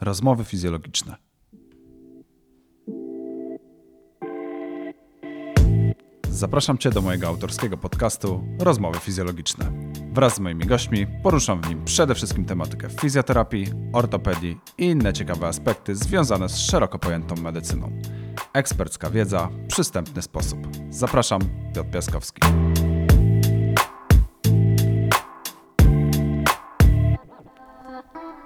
Rozmowy fizjologiczne. Zapraszam Cię do mojego autorskiego podcastu Rozmowy fizjologiczne. Wraz z moimi gośćmi poruszam w nim przede wszystkim tematykę fizjoterapii, ortopedii i inne ciekawe aspekty związane z szeroko pojętą medycyną. Ekspercka wiedza, przystępny sposób. Zapraszam, Piotr Piaskowski.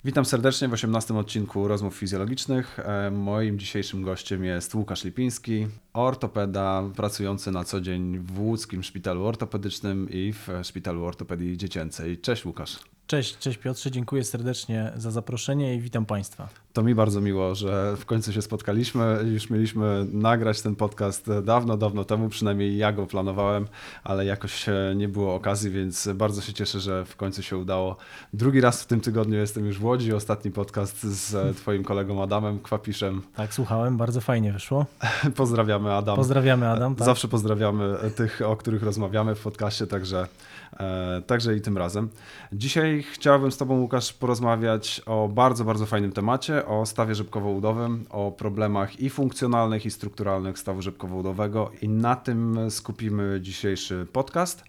Witam serdecznie w 18 odcinku Rozmów Fizjologicznych. E, Moim dzisiejszym gościem jest Łukasz Lipiński, ortopeda pracujący na co dzień w Łódzkim Szpitalu Ortopedycznym i w Szpitalu Ortopedii Dziecięcej. Cześć Łukasz. Cześć, cześć Piotrze, dziękuję serdecznie za zaproszenie i witam Państwa. To mi bardzo miło, że w końcu się spotkaliśmy. Już mieliśmy nagrać ten podcast dawno, dawno temu, przynajmniej ja go planowałem, ale jakoś nie było okazji, więc bardzo się cieszę, że w końcu się udało. Drugi raz w tym tygodniu jestem już w Łodzi. Ostatni podcast z Twoim kolegą Adamem Kwapiszem. Tak, słuchałem, bardzo fajnie wyszło. Pozdrawiamy Adam. Pozdrawiamy Adam. Tak? Zawsze pozdrawiamy tych, o których rozmawiamy w podcaście, także, e, także i tym razem. Dzisiaj chciałbym z Tobą, Łukasz, porozmawiać o bardzo, bardzo fajnym temacie, o stawie rzepkowo-udowym, o problemach i funkcjonalnych, i strukturalnych stawu rzepkowo-udowego i na tym skupimy dzisiejszy podcast,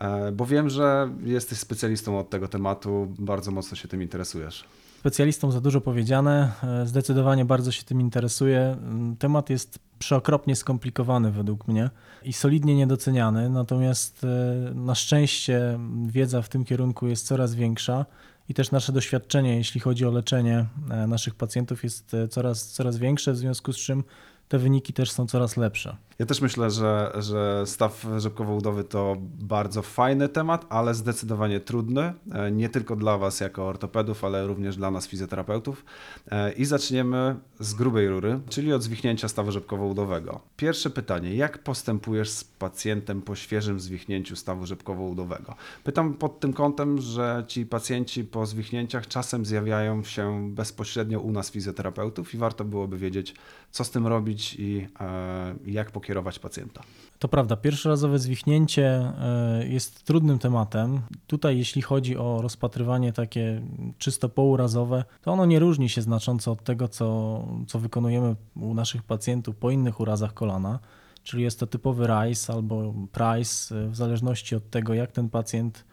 e, bo wiem, że jesteś specjalistą od tego tematu, bardzo mocno się tym interesujesz. Specjalistą za dużo powiedziane, e, zdecydowanie bardzo się tym interesuję. Temat jest przeokropnie skomplikowany według mnie i solidnie niedoceniany, natomiast e, na szczęście wiedza w tym kierunku jest coraz większa i też nasze doświadczenie, jeśli chodzi o leczenie e, naszych pacjentów, jest coraz, coraz większe, w związku z czym te wyniki też są coraz lepsze. Ja też myślę, że, że staw rzepkowo-udowy to bardzo fajny temat, ale zdecydowanie trudny. E, nie tylko dla Was jako ortopedów, ale również dla nas fizjoterapeutów. E, I zaczniemy z grubej rury, czyli od zwichnięcia stawu rzepkowo-udowego. Pierwsze pytanie, jak postępujesz z pacjentem po świeżym zwichnięciu stawu rzepkowo-udowego? Pytam pod tym kątem, że ci pacjenci po zwichnięciach czasem zjawiają się bezpośrednio u nas fizjoterapeutów i warto byłoby wiedzieć, co z tym robić i e, jak pokierować pacjenta. To prawda, pierwszorazowe zwichnięcie e, jest trudnym tematem. Tutaj, jeśli chodzi o rozpatrywanie takie czysto pourazowe, to ono nie różni się znacząco od tego, co, co wykonujemy u naszych pacjentów po innych urazach kolana. Czyli jest to typowy RICE albo PRICE, e, w zależności od tego, jak ten pacjent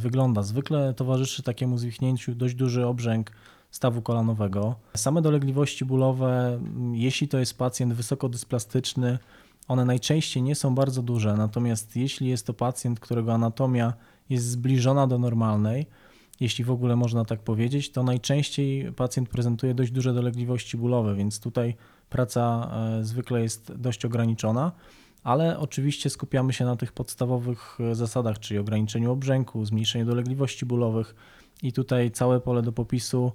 wygląda. Zwykle towarzyszy takiemu zwichnięciu dość duży obrzęk stawu kolanowego. Same dolegliwości bólowe, jeśli to jest pacjent wysokodysplastyczny, one najczęściej nie są bardzo duże, natomiast jeśli jest to pacjent, którego anatomia jest zbliżona do normalnej, jeśli w ogóle można tak powiedzieć, to najczęściej pacjent prezentuje dość duże dolegliwości bólowe, więc tutaj praca e, zwykle jest dość ograniczona, ale oczywiście skupiamy się na tych podstawowych e, zasadach, czyli ograniczeniu obrzęku, zmniejszeniu dolegliwości bólowych. I tutaj całe pole do popisu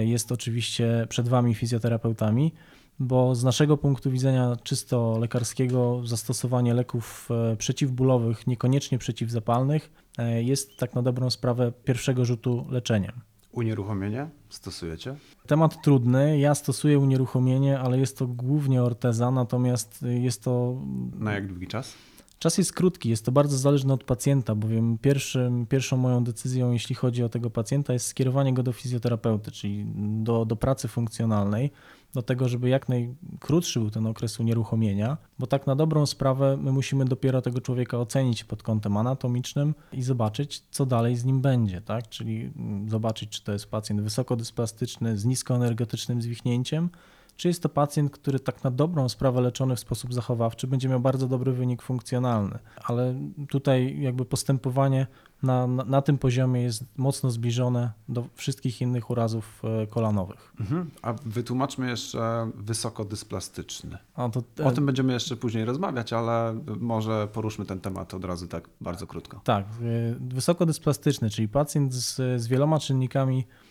jest oczywiście przed Wami fizjoterapeutami, bo z naszego punktu widzenia czysto lekarskiego zastosowanie leków e, przeciwbólowych, niekoniecznie przeciwzapalnych, e, jest tak na dobrą sprawę pierwszego rzutu leczeniem. Unieruchomienie stosujecie? Temat trudny. Ja stosuję unieruchomienie, ale jest to głównie orteza, natomiast jest to. Na jak długi czas? Czas jest krótki, jest to bardzo zależne od pacjenta, bowiem pierwszym, pierwszą moją decyzją, jeśli chodzi o tego pacjenta, jest skierowanie go do fizjoterapeuty, czyli do, do pracy funkcjonalnej, do tego, żeby jak najkrótszy był ten okres unieruchomienia, bo tak na dobrą sprawę my musimy dopiero tego człowieka ocenić pod kątem anatomicznym i zobaczyć, co dalej z nim będzie, tak? Czyli zobaczyć, czy to jest pacjent wysokodysplastyczny z niskoenergetycznym zwichnięciem, czy jest to pacjent, który tak na dobrą sprawę leczony w sposób zachowawczy będzie miał bardzo dobry wynik funkcjonalny. Ale tutaj jakby postępowanie na, na, na tym poziomie jest mocno zbliżone do wszystkich innych urazów e, kolanowych. Mhm. A wytłumaczmy jeszcze wysokodysplastyczny. O, to, o tym będziemy jeszcze później rozmawiać, ale może poruszmy ten temat od razu tak bardzo krótko. Tak, e, wysokodysplastyczny, czyli pacjent z, z wieloma czynnikami e,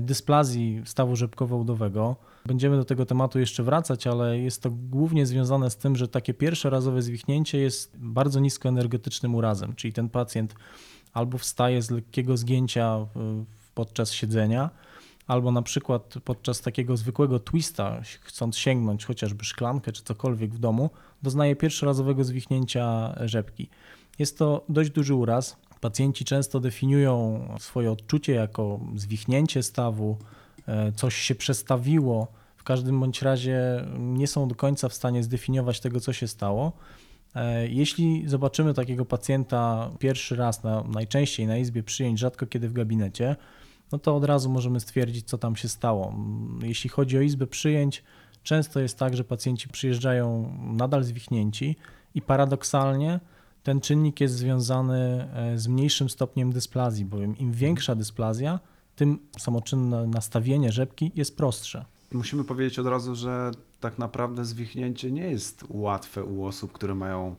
dysplazji stawu rzepkowo-udowego, Będziemy do tego tematu jeszcze wracać, ale jest to głównie związane z tym, że takie pierwsze razowe zwichnięcie jest bardzo niskoenergetycznym urazem, czyli ten pacjent albo wstaje z lekkiego zgięcia podczas siedzenia, albo na przykład podczas takiego zwykłego twista, chcąc sięgnąć chociażby szklankę czy cokolwiek w domu, doznaje pierwszorazowego zwichnięcia rzepki. Jest to dość duży uraz. Pacjenci często definiują swoje odczucie jako zwichnięcie stawu, e, coś się przestawiło. W każdym bądź razie nie są do końca w stanie zdefiniować tego, co się stało. E, jeśli zobaczymy takiego pacjenta pierwszy raz, na, najczęściej na izbie przyjęć, rzadko kiedy w gabinecie, no to od razu możemy stwierdzić, co tam się stało. Jeśli chodzi o izbę przyjęć, często jest tak, że pacjenci przyjeżdżają nadal zwichnięci i paradoksalnie ten czynnik jest związany e, z mniejszym stopniem dysplazji, bowiem im większa dysplazja, tym samoczynne nastawienie rzepki jest prostsze. Musimy powiedzieć od razu, że tak naprawdę zwichnięcie nie jest łatwe u osób, które mają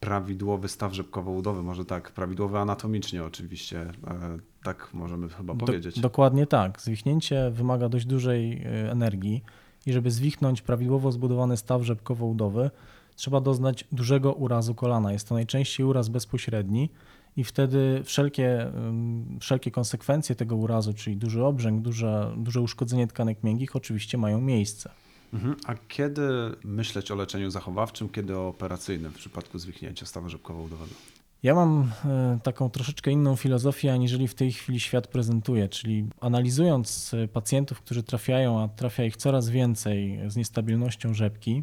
prawidłowy staw rzepkowo-udowy, może tak, prawidłowy anatomicznie oczywiście, e, tak możemy chyba powiedzieć. Do, dokładnie tak. Zwichnięcie wymaga dość dużej e, energii i żeby zwichnąć prawidłowo zbudowany staw rzepkowo-udowy, trzeba doznać dużego urazu kolana. Jest to najczęściej uraz bezpośredni i wtedy wszelkie, wszelkie konsekwencje tego urazu, czyli duży obrzęk, duże, duże uszkodzenie tkanek miękkich oczywiście mają miejsce. Mhm. A kiedy myśleć o leczeniu zachowawczym, kiedy o operacyjnym w przypadku zwichnięcia stawu rzepkowo-udowego? Ja mam e, taką troszeczkę inną filozofię, aniżeli w tej chwili świat prezentuje, czyli analizując e, pacjentów, którzy trafiają, a trafia ich coraz więcej z niestabilnością rzepki,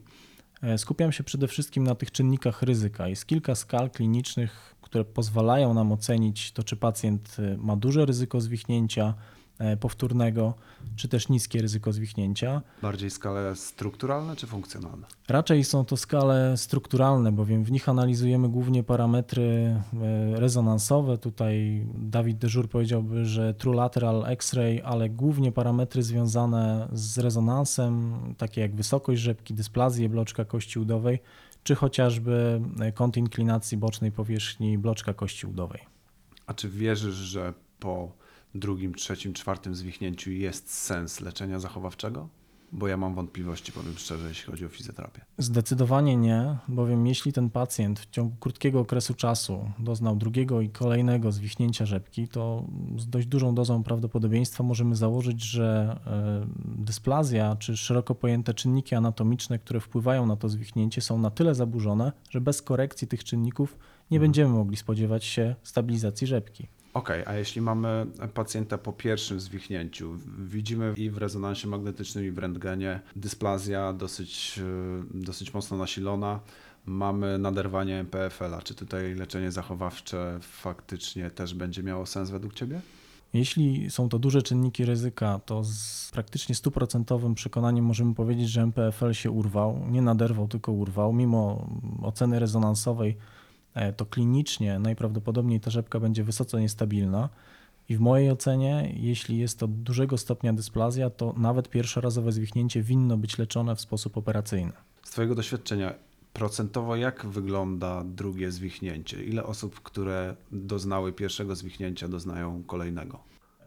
skupiam się przede wszystkim na tych czynnikach ryzyka. Jest kilka skal klinicznych, które pozwalają nam ocenić to, czy pacjent ma duże ryzyko zwichnięcia, E, powtórnego, czy też niskie ryzyko zwichnięcia. Bardziej skale strukturalne czy funkcjonalne? Raczej są to skale strukturalne, bowiem w nich analizujemy głównie parametry e, rezonansowe. Tutaj Dawid Deżur powiedziałby, że true lateral X-ray, ale głównie parametry związane z rezonansem, takie jak wysokość rzepki, dysplazję bloczka kości udowej, czy chociażby kąt inklinacji bocznej powierzchni bloczka kości udowej. A czy wierzysz, że po drugim, trzecim, czwartym zwichnięciu jest sens leczenia zachowawczego? Bo ja mam wątpliwości, powiem szczerze, jeśli chodzi o fizjoterapię. Zdecydowanie nie, bowiem jeśli ten pacjent w ciągu krótkiego okresu czasu doznał drugiego i kolejnego zwichnięcia rzepki, to z dość dużą dozą prawdopodobieństwa możemy założyć, że e, dysplazja czy szeroko pojęte czynniki anatomiczne, które wpływają na to zwichnięcie, są na tyle zaburzone, że bez korekcji tych czynników nie hmm. będziemy mogli spodziewać się stabilizacji rzepki. Okej, okay, a jeśli mamy pacjenta po pierwszym zwichnięciu, widzimy i w rezonansie magnetycznym, i w rentgenie dysplazja dosyć, e, dosyć mocno nasilona, mamy naderwanie MPFL-a. Czy tutaj leczenie zachowawcze faktycznie też będzie miało sens według Ciebie? Jeśli są to duże czynniki ryzyka, to z praktycznie stuprocentowym przekonaniem możemy powiedzieć, że MPFL się urwał, nie naderwał, tylko urwał, mimo oceny rezonansowej to klinicznie najprawdopodobniej ta rzepka będzie wysoce niestabilna. I w mojej ocenie, jeśli jest to dużego stopnia dysplazja, to nawet pierwszorazowe zwichnięcie winno być leczone w sposób operacyjny. Z Twojego doświadczenia, procentowo jak wygląda drugie zwichnięcie? Ile osób, które doznały pierwszego zwichnięcia, doznają kolejnego?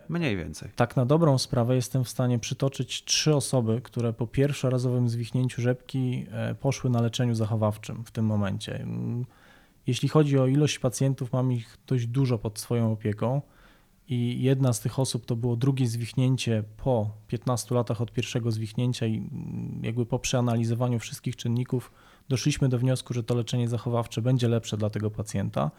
Mniej więcej. Tak, na dobrą sprawę jestem w stanie przytoczyć trzy osoby, które po pierwszorazowym zwichnięciu rzepki e, poszły na leczeniu zachowawczym w tym momencie. Jeśli chodzi o ilość pacjentów, mam ich dość dużo pod swoją opieką i jedna z tych osób to było drugie zwichnięcie po 15 latach od pierwszego zwichnięcia i jakby po przeanalizowaniu wszystkich czynników doszliśmy do wniosku, że to leczenie zachowawcze będzie lepsze dla tego pacjenta.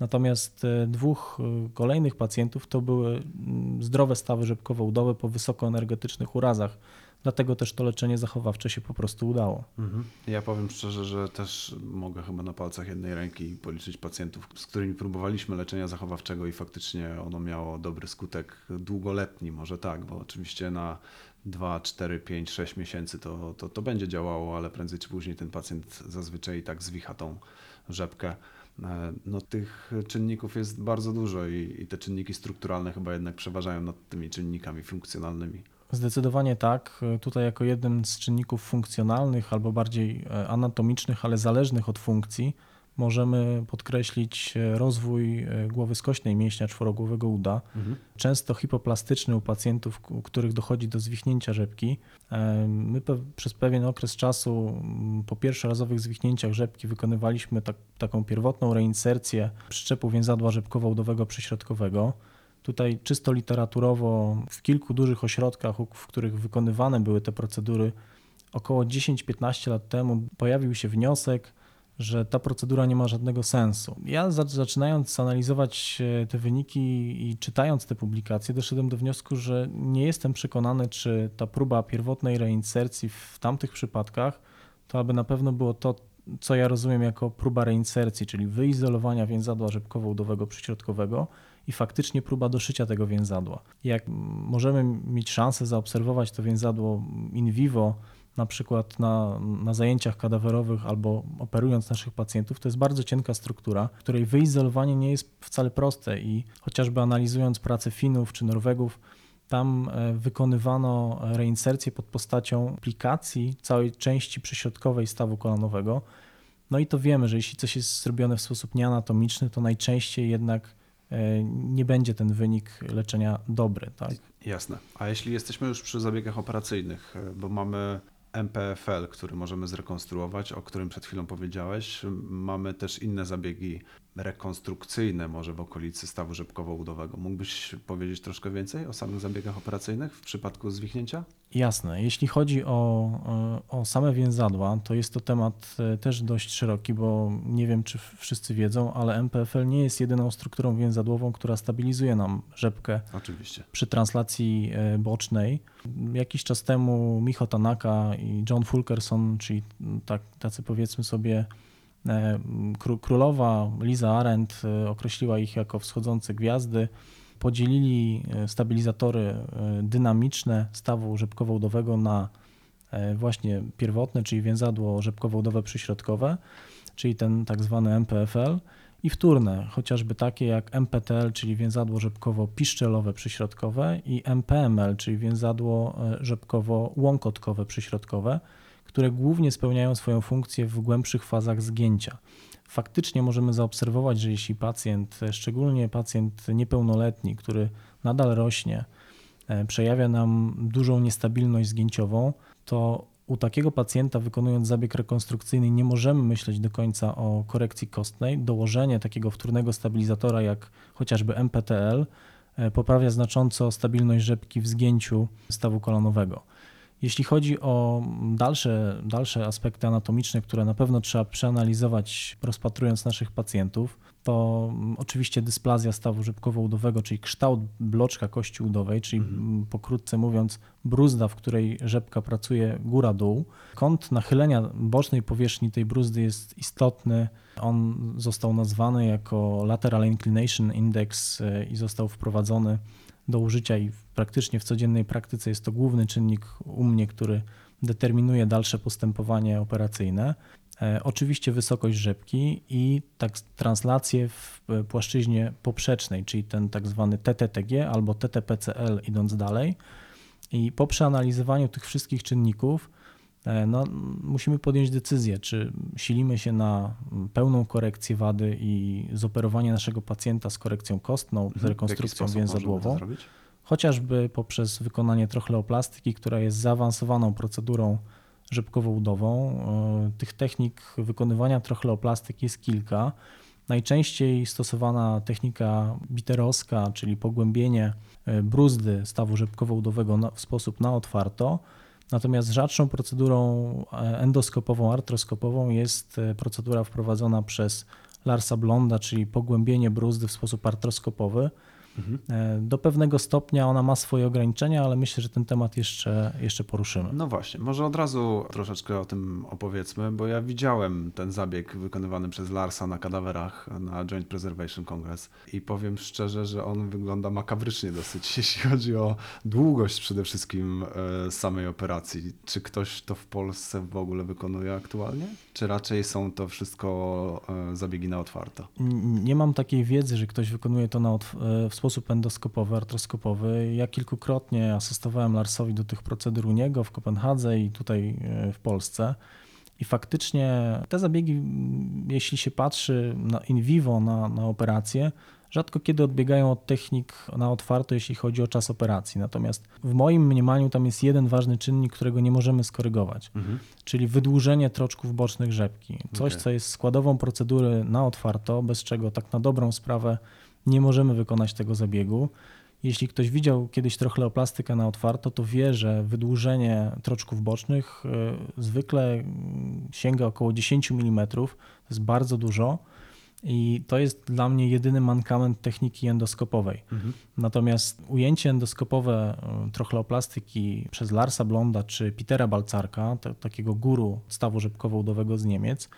Natomiast e, dwóch e, kolejnych pacjentów to były mm, zdrowe stawy rzepkowo-udowe po wysokoenergetycznych urazach Dlatego też to leczenie zachowawcze się po prostu udało. Mhm. Ja powiem szczerze, że też mogę chyba na palcach jednej ręki policzyć pacjentów, z którymi próbowaliśmy leczenia zachowawczego i faktycznie ono miało dobry skutek długoletni, może tak, bo oczywiście na 2, 4, 5, 6 miesięcy to, to, to będzie działało, ale prędzej czy później ten pacjent zazwyczaj i tak zwicha tą rzepkę. E, no, tych czynników jest bardzo dużo i, i te czynniki strukturalne chyba jednak przeważają nad tymi czynnikami funkcjonalnymi. Zdecydowanie tak. Tutaj jako jeden z czynników funkcjonalnych albo bardziej e, anatomicznych, ale zależnych od funkcji, możemy podkreślić e, rozwój e, głowy skośnej mięśnia czworogłowego uda, mhm. często hipoplastyczny u pacjentów, u których dochodzi do zwichnięcia rzepki. My pe przez pewien okres czasu po pierwszorazowych zwichnięciach rzepki wykonywaliśmy tak, taką pierwotną reinsercję przyczepu więzadła rzepkowo-udowego przyśrodkowego. Tutaj czysto literaturowo w kilku dużych ośrodkach, w których wykonywane były te procedury, około 10-15 lat temu pojawił się wniosek, że ta procedura nie ma żadnego sensu. Ja zaczynając analizować e, te wyniki i czytając te publikacje, doszedłem do wniosku, że nie jestem przekonany, czy ta próba pierwotnej reinsercji w tamtych przypadkach to aby na pewno było to, co ja rozumiem jako próba reinsercji, czyli wyizolowania więzadła rzepkowo-udowego przyśrodkowego i faktycznie próba doszycia tego więzadła. Jak możemy mieć szansę zaobserwować to więzadło in vivo, na przykład na, na zajęciach kadawerowych albo operując naszych pacjentów, to jest bardzo cienka struktura, której wyizolowanie nie jest wcale proste i chociażby analizując pracę Finów czy Norwegów, tam e, wykonywano reinsercję pod postacią aplikacji całej części przyśrodkowej stawu kolanowego. No i to wiemy, że jeśli coś jest zrobione w sposób nieanatomiczny, to najczęściej jednak nie będzie ten wynik leczenia dobry. Tak? Jasne. A jeśli jesteśmy już przy zabiegach operacyjnych, e, bo mamy MPFL, który możemy zrekonstruować, o którym przed chwilą powiedziałeś. Mamy też inne zabiegi rekonstrukcyjne, może w okolicy stawu rzepkowo-udowego. Mógłbyś powiedzieć troszkę więcej o samych zabiegach operacyjnych w przypadku zwichnięcia? Jasne. Jeśli chodzi o, o same więzadła, to jest to temat e, też dość szeroki, bo nie wiem, czy wszyscy wiedzą, ale MPFL nie jest jedyną strukturą więzadłową, która stabilizuje nam rzepkę Oczywiście. przy translacji e, bocznej. Jakiś czas temu Micho Tanaka i John Fulkerson, czyli tak, tacy powiedzmy sobie królowa Liza Arendt określiła ich jako wschodzące gwiazdy. Podzielili e, stabilizatory e, dynamiczne stawu rzepkowo-udowego na e, właśnie pierwotne, czyli więzadło rzepkowo-udowe przyśrodkowe, czyli ten tak zwany MPFL i wtórne, chociażby takie jak MPTL, czyli więzadło rzepkowo-piszczelowe przyśrodkowe i MPML, czyli więzadło rzepkowo-łąkotkowe przyśrodkowe, które głównie spełniają swoją funkcję w głębszych fazach zgięcia faktycznie możemy zaobserwować, że jeśli pacjent, szczególnie pacjent niepełnoletni, który nadal rośnie, e, przejawia nam dużą niestabilność zgięciową, to u takiego pacjenta wykonując zabieg rekonstrukcyjny nie możemy myśleć do końca o korekcji kostnej. Dołożenie takiego wtórnego stabilizatora jak chociażby MPTL e, poprawia znacząco stabilność rzepki w zgięciu stawu kolanowego. Jeśli chodzi o dalsze, dalsze aspekty anatomiczne, które na pewno trzeba przeanalizować rozpatrując naszych pacjentów, to oczywiście dysplazja stawu rzepkowo-udowego, czyli kształt bloczka kości udowej, czyli mhm. pokrótce mówiąc bruzda, w której rzepka pracuje góra-dół. Kąt nachylenia bocznej powierzchni tej bruzdy jest istotny. On został nazwany jako Lateral Inclination Index e, i został wprowadzony do użycia i praktycznie w codziennej praktyce jest to główny czynnik u mnie, który determinuje dalsze postępowanie operacyjne. E, oczywiście wysokość rzepki i tak translację w płaszczyźnie poprzecznej, czyli ten tak zwany TTTG albo TTPCL idąc dalej. I po przeanalizowaniu tych wszystkich czynników e, no, musimy podjąć decyzję, czy silimy się na pełną korekcję wady i zoperowanie naszego pacjenta z korekcją kostną, z mhm. rekonstrukcją więzadłową chociażby poprzez wykonanie trochleoplastyki, która jest zaawansowaną procedurą rzepkowo-udową. E, tych technik wykonywania trochleoplastyki jest kilka. Najczęściej stosowana technika biterowska, czyli pogłębienie e, bruzdy stawu rzepkowo-udowego w sposób na otwarto. Natomiast rzadszą procedurą e, endoskopową, artroskopową jest procedura wprowadzona przez Larsa Blonda, czyli pogłębienie bruzdy w sposób artroskopowy. Mhm. Do pewnego stopnia ona ma swoje ograniczenia, ale myślę, że ten temat jeszcze, jeszcze poruszymy. No właśnie, może od razu troszeczkę o tym opowiedzmy, bo ja widziałem ten zabieg wykonywany przez Larsa na kadawerach na Joint Preservation Congress i powiem szczerze, że on wygląda makabrycznie dosyć, jeśli chodzi o długość przede wszystkim e, samej operacji. Czy ktoś to w Polsce w ogóle wykonuje aktualnie? Czy raczej są to wszystko e, zabiegi na otwarto? Nie mam takiej wiedzy, że ktoś wykonuje to na w sposób endoskopowy, artroskopowy. Ja kilkukrotnie asystowałem Larsowi do tych procedur u niego w Kopenhadze i tutaj e, w Polsce. I faktycznie te zabiegi, jeśli się patrzy in vivo na, na operację, rzadko kiedy odbiegają od technik na otwarto, jeśli chodzi o czas operacji. Natomiast w moim mniemaniu tam jest jeden ważny czynnik, którego nie możemy skorygować, mhm. czyli wydłużenie troczków bocznych rzepki. Coś, okay. co jest składową procedury na otwarto, bez czego tak na dobrą sprawę nie możemy wykonać tego zabiegu. Jeśli ktoś widział kiedyś trochleoplastykę na otwarto, to wie, że wydłużenie troczków bocznych y, zwykle sięga około 10 mm. To jest bardzo dużo i to jest dla mnie jedyny mankament techniki endoskopowej. Mhm. Natomiast ujęcie endoskopowe y, trochleoplastyki przez Larsa Blonda czy Petera Balcarka, to, takiego guru stawu rzepkowo-udowego z Niemiec,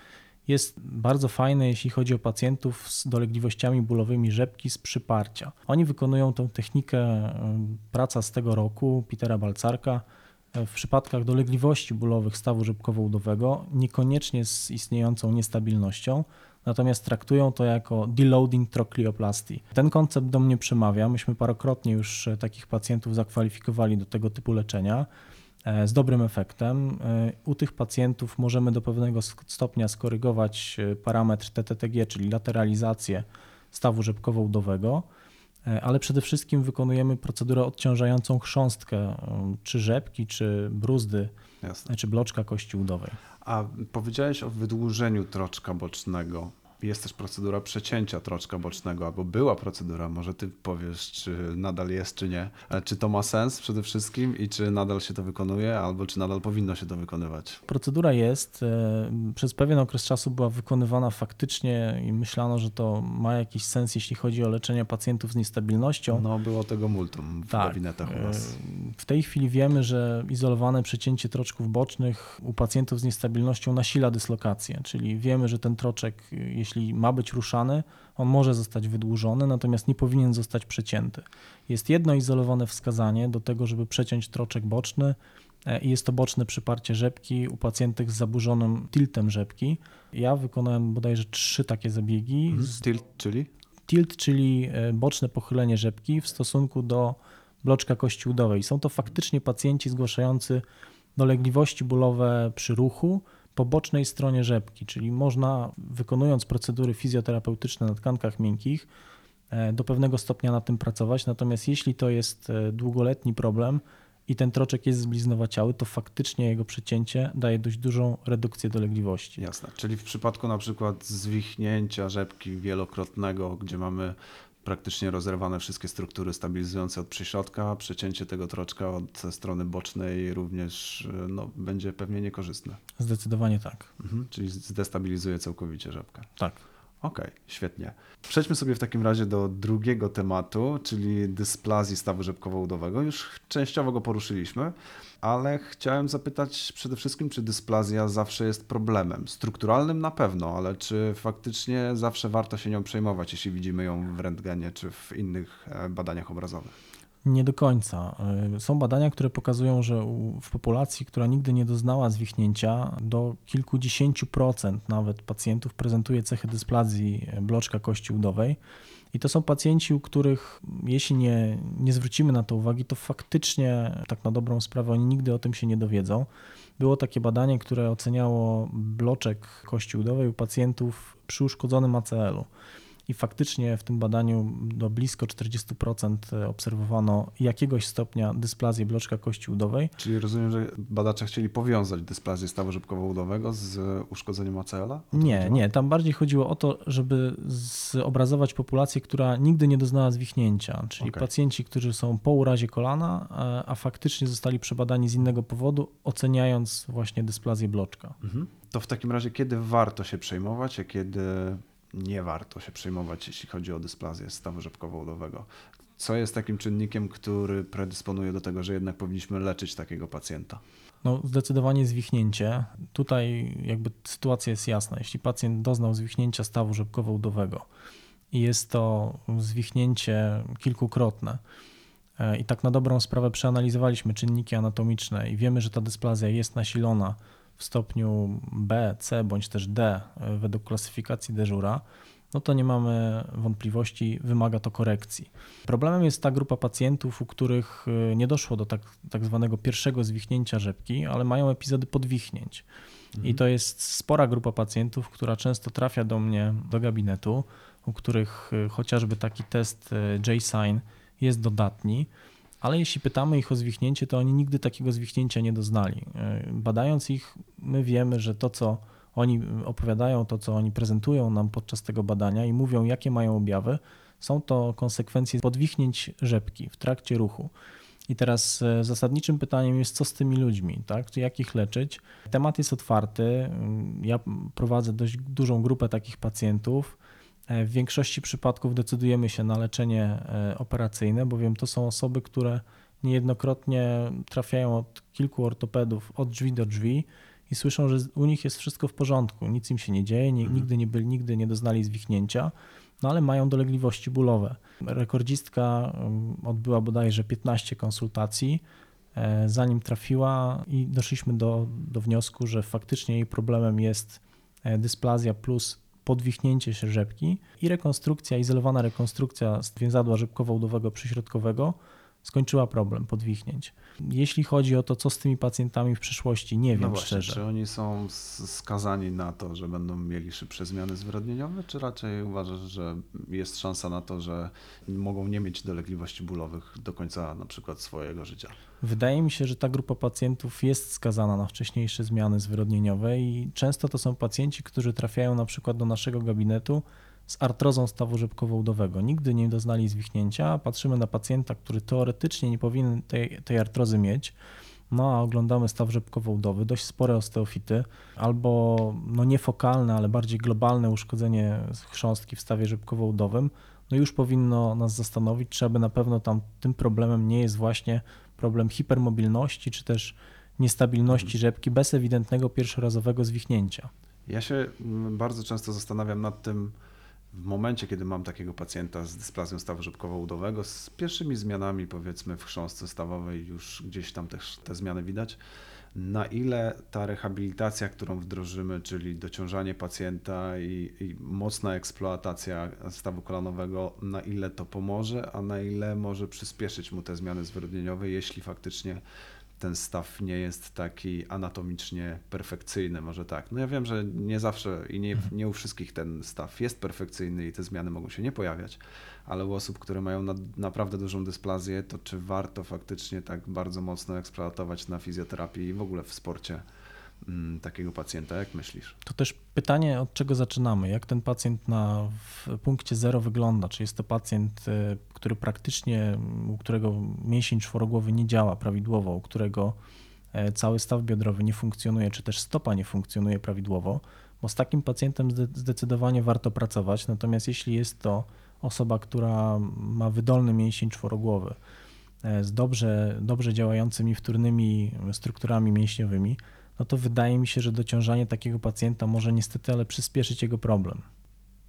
jest bardzo fajne, jeśli chodzi o pacjentów z dolegliwościami bólowymi rzepki z przyparcia. Oni wykonują tę technikę, y, praca z tego roku, Petera Balcarka, y, w przypadkach dolegliwości bólowych stawu rzepkowo-udowego, niekoniecznie z istniejącą niestabilnością, natomiast traktują to jako deloading trochleoplastii. Ten koncept do mnie przemawia. Myśmy parokrotnie już e, takich pacjentów zakwalifikowali do tego typu leczenia e, z dobrym efektem. E, U tych pacjentów możemy do pewnego stopnia skorygować parametr TTTG, czyli lateralizację stawu rzepkowo-udowego, ale przede wszystkim wykonujemy procedurę odciążającą chrząstkę, czy rzepki, czy bruzdy, Jasne. czy bloczka kości udowej. A powiedziałeś o wydłużeniu troczka bocznego. Jest też procedura przecięcia troczka bocznego, albo była procedura, może ty powiesz, czy nadal jest, czy nie. Ale Czy to ma sens przede wszystkim i czy nadal się to wykonuje, albo czy nadal powinno się to wykonywać? Procedura jest, e, przez pewien okres czasu była wykonywana faktycznie i myślano, że to ma jakiś sens, jeśli chodzi o leczenie pacjentów z niestabilnością. No, było tego multum w Tak, gabinetach u e, nas. W tej chwili wiemy, że izolowane przecięcie troczków bocznych u pacjentów z niestabilnością nasila dyslokację, czyli wiemy, że ten troczek, e, jeśli ma być ruszany, on może zostać wydłużony, natomiast nie powinien zostać przecięty. Jest jedno izolowane wskazanie do tego, żeby przeciąć troczek boczny e, i jest to boczne przyparcie rzepki u pacjentów z zaburzonym tiltem rzepki. Ja wykonałem bodajże trzy takie zabiegi. Mhm. Tilt, czyli? tilt, czyli e, boczne pochylenie rzepki w stosunku do bloczka kości udowej. Są to faktycznie pacjenci zgłaszający dolegliwości bólowe przy ruchu po bocznej stronie rzepki, czyli można wykonując procedury fizjoterapeutyczne na tkankach miękkich e, do pewnego stopnia na tym pracować. Natomiast jeśli to jest e, długoletni problem i ten troczek jest zbliznowaciały, to faktycznie jego przecięcie daje dość dużą redukcję dolegliwości. Jasne. Czyli w przypadku na przykład zwichnięcia rzepki wielokrotnego, gdzie mamy praktycznie rozerwane wszystkie struktury stabilizujące od przyśrodka, przecięcie tego troczka od strony bocznej również no, będzie pewnie niekorzystne. Zdecydowanie tak. Mhm. Czyli zdestabilizuje całkowicie rzepkę. Tak. Okej, świetnie. Przejdźmy sobie w takim razie do drugiego tematu, czyli dysplazji stawu rzepkowo-udowego. Już częściowo go poruszyliśmy, ale chciałem zapytać przede wszystkim, czy dysplazja zawsze jest problemem? Strukturalnym na pewno, ale czy faktycznie zawsze warto się nią przejmować, jeśli widzimy ją w rentgenie czy w innych e, badaniach obrazowych? Nie do końca. Y, Są badania, które pokazują, że w populacji, która nigdy nie doznała zwichnięcia, do kilkudziesięciu procent nawet pacjentów prezentuje cechy dysplazji bloczka kości udowej. I to są pacjenci, u których jeśli nie, nie zwrócimy na to uwagi, to faktycznie tak na dobrą sprawę oni nigdy o tym się nie dowiedzą. Było takie badanie, które oceniało bloczek kości udowej u pacjentów przy uszkodzonym ACL-u. I faktycznie w tym badaniu do blisko 40% obserwowano jakiegoś stopnia dysplazję bloczka kości udowej. Czyli rozumiem, że badacze chcieli powiązać dysplazję stawu rzepkowo-udowego z uszkodzeniem ACL-a? Nie, chodziło? nie, tam bardziej chodziło o to, żeby zobrazować populację, która nigdy nie doznała zwichnięcia, czyli Okej. pacjenci, którzy są po urazie kolana, a- a faktycznie zostali przebadani z innego powodu, oceniając właśnie dysplazję bloczka. Mhm. To w takim razie, kiedy warto się przejmować, a kiedy nie warto się przejmować, jeśli chodzi o dysplazję stawu rzepkowo-udowego? Co jest takim czynnikiem, który predysponuje do tego, że jednak powinniśmy leczyć takiego pacjenta? No, zdecydowanie zwichnięcie. Tutaj jakby sytuacja jest jasna. Jeśli pacjent doznał zwichnięcia stawu rzepkowo-udowego i jest to zwichnięcie kilkukrotne e, i tak na dobrą sprawę przeanalizowaliśmy czynniki anatomiczne i wiemy, że ta dysplazja jest nasilona w stopniu B, C bądź też D e, według klasyfikacji Deżura, no to nie mamy wątpliwości, wymaga to korekcji. Problemem jest ta grupa pacjentów, u których y, nie doszło do tak, tak zwanego pierwszego zwichnięcia rzepki, ale mają epizody podwichnięć. I to jest spora grupa pacjentów, która często trafia do mnie do gabinetu, u których y, chociażby taki test J-Sign jest dodatni, ale jeśli pytamy ich o zwichnięcie, to oni nigdy takiego zwichnięcia nie doznali. Y, Badając ich, my wiemy, że to, co oni opowiadają, to, co oni prezentują nam podczas tego badania i mówią, jakie mają objawy, Są to konsekwencje podwichnięć rzepki w trakcie ruchu. I teraz e, zasadniczym pytaniem jest, co z tymi ludźmi, tak? Jak ich leczyć? Temat jest otwarty. Ja prowadzę dość dużą grupę takich pacjentów. E, w większości przypadków decydujemy się na leczenie e, operacyjne, bowiem to są osoby, które niejednokrotnie trafiają od kilku ortopedów od drzwi do drzwi i słyszą, że u nich jest wszystko w porządku, nic im się nie dzieje, mhm. nigdy, nie byli, nigdy nie doznali zwichnięcia, no ale mają dolegliwości bólowe. Rekordzistka odbyła bodajże 15 konsultacji, e, zanim trafiła i doszliśmy do, do wniosku, że faktycznie jej problemem jest dysplazja plus podwichnięcie się rzepki i rekonstrukcja, izolowana rekonstrukcja z więzadła rzepkowo-udowego przyśrodkowego skończyła problem podwichnięć. Jeśli chodzi o to, co z tymi pacjentami w przyszłości, nie wiem no właśnie, szczerze. Czy oni są skazani na to, że będą mieli szybsze zmiany zwyrodnieniowe, czy raczej uważasz, że jest szansa na to, że mogą nie mieć dolegliwości bólowych do końca na przykład swojego życia? Wydaje mi się, że ta grupa pacjentów jest skazana na wcześniejsze zmiany zwyrodnieniowe i często to są pacjenci, którzy trafiają na przykład do naszego gabinetu z artrozą stawu rzepkowo-udowego. Nigdy nie doznali zwichnięcia. Patrzymy na pacjenta, który teoretycznie nie powinien tej, tej artrozy mieć. No a oglądamy staw rzepkowo-udowy, dość spore osteofity, albo no niefokalne, ale bardziej globalne uszkodzenie chrząstki w stawie rzepkowo-udowym, no już powinno nas zastanowić, czy aby na pewno tam tym problemem nie jest właśnie problem hipermobilności, czy też niestabilności rzepki bez ewidentnego pierwszorazowego zwichnięcia. Ja się mm, bardzo często zastanawiam nad tym, w momencie, kiedy mam takiego pacjenta z dysplazją stawu rzepkowo-udowego, z pierwszymi zmianami powiedzmy w chrząstce stawowej, już gdzieś tam też te zmiany widać, na ile ta rehabilitacja, którą wdrożymy, czyli dociążanie pacjenta i, i, mocna eksploatacja stawu kolanowego, na ile to pomoże, a na ile może przyspieszyć mu te zmiany zwyrodnieniowe, jeśli faktycznie ten staw nie jest taki anatomicznie perfekcyjny, może tak. No ja wiem, że nie zawsze i nie, mhm. nie u wszystkich ten staw jest perfekcyjny i te zmiany mogą się nie pojawiać, ale u osób, które mają na, naprawdę dużą dysplazję, to czy warto faktycznie tak bardzo mocno eksploatować na fizjoterapii i w ogóle w sporcie? Mm, takiego pacjenta, jak myślisz? To też pytanie, od czego zaczynamy? Jak ten pacjent na w punkcie zero wygląda? Czy jest to pacjent, y, który praktycznie, u którego mięsień czworogłowy nie działa prawidłowo, u którego e, cały staw biodrowy nie funkcjonuje, czy też stopa nie funkcjonuje prawidłowo? Bo z takim pacjentem zdecydowanie warto pracować. Natomiast jeśli jest to osoba, która ma wydolny mięsień czworogłowy, e, z dobrze, dobrze działającymi wtórnymi strukturami mięśniowymi, no to wydaje mi się, że dociążanie takiego pacjenta może niestety, ale przyspieszyć jego problem.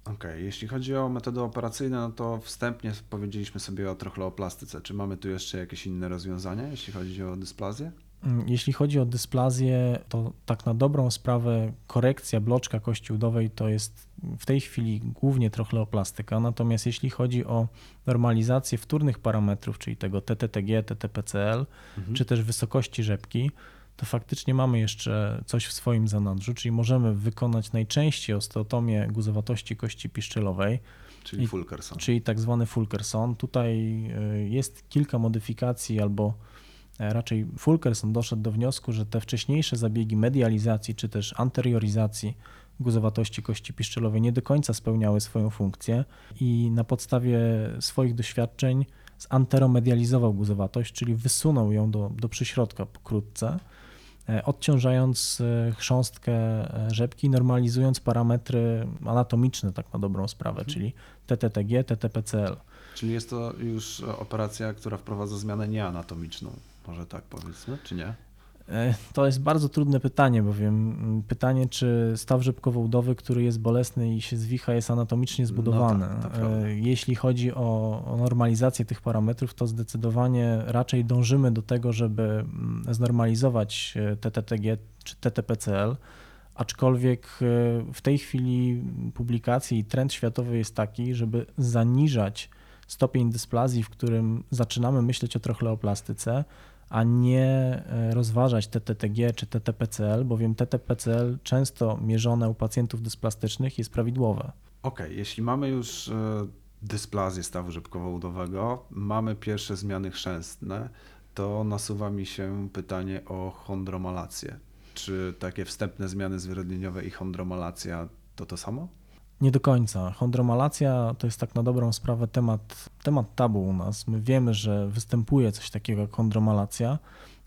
Okej, okay. jeśli chodzi o metody operacyjne, no to wstępnie powiedzieliśmy sobie o trochleoplastyce. Czy mamy tu jeszcze jakieś inne rozwiązania, jeśli chodzi o dysplazję? Mm, jeśli chodzi o dysplazję, to tak na dobrą sprawę korekcja bloczka kości udowej to jest w tej chwili głównie trochleoplastyka, natomiast jeśli chodzi o normalizację wtórnych parametrów, czyli tego TTTG, TTPCL, mhm. czy też wysokości rzepki, to faktycznie mamy jeszcze coś w swoim zanadrzu, czyli możemy wykonać najczęściej osteotomię guzowatości kości piszczelowej. Czyli Fulkerson. Czyli tak zwany Fulkerson. Tutaj y, jest kilka modyfikacji albo e, raczej Fulkerson doszedł do wniosku, że te wcześniejsze zabiegi medializacji czy też anterioryzacji guzowatości kości piszczelowej nie do końca spełniały swoją funkcję i na podstawie swoich doświadczeń zanteromedializował guzowatość, czyli wysunął ją do, do przyśrodka pokrótce E, odciążając e, chrząstkę e, rzepki, normalizując parametry anatomiczne, tak na dobrą sprawę, mhm. czyli TTTG, TTPCL. Czyli jest to już operacja, która wprowadza zmianę nieanatomiczną, może tak powiedzmy, czy nie? E, to jest bardzo trudne pytanie, bowiem mm, pytanie, czy staw rzepkowo-udowy, który jest bolesny i się zwicha, jest anatomicznie zbudowany. No tak, Jeśli chodzi o, o, normalizację tych parametrów, to zdecydowanie raczej dążymy do tego, żeby mm, znormalizować e, TTTG czy TTPCL, aczkolwiek w tej chwili publikacji i trend światowy jest taki, żeby zaniżać stopień dysplazji, w którym zaczynamy myśleć o trochleoplastyce, a nie e, rozważać TTTG czy TTPCL, bowiem TTPCL często mierzone u pacjentów dysplastycznych jest prawidłowe. Okej, okay, jeśli mamy już e, dysplazję stawu rzepkowo-udowego, mamy pierwsze zmiany chrzęstne, to nasuwa mi się pytanie o chondromalację. Czy takie wstępne zmiany zwyrodnieniowe i chondromalacja to to samo? Nie do końca. Chondromalacja to jest tak na dobrą sprawę temat, temat tabu u nas. My wiemy, że występuje coś takiego jak chondromalacja,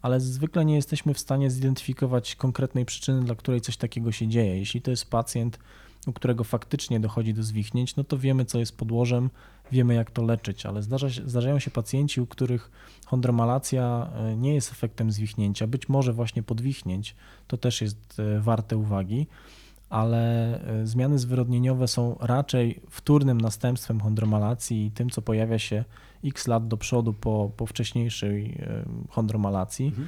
ale zwykle nie jesteśmy w stanie zidentyfikować konkretnej przyczyny, dla której coś takiego się dzieje. Jeśli to jest pacjent, u którego faktycznie dochodzi do zwichnięć, no to wiemy, co jest podłożem, wiemy, jak to leczyć, ale zdarza zdarzają się pacjenci, u których chondromalacja e, nie jest efektem zwichnięcia, być może właśnie podwichnięć, to też jest e, warte uwagi ale e, zmiany zwyrodnieniowe są raczej wtórnym następstwem chondromalacji i tym, co pojawia się x lat do przodu po, po wcześniejszej e, chondromalacji mhm.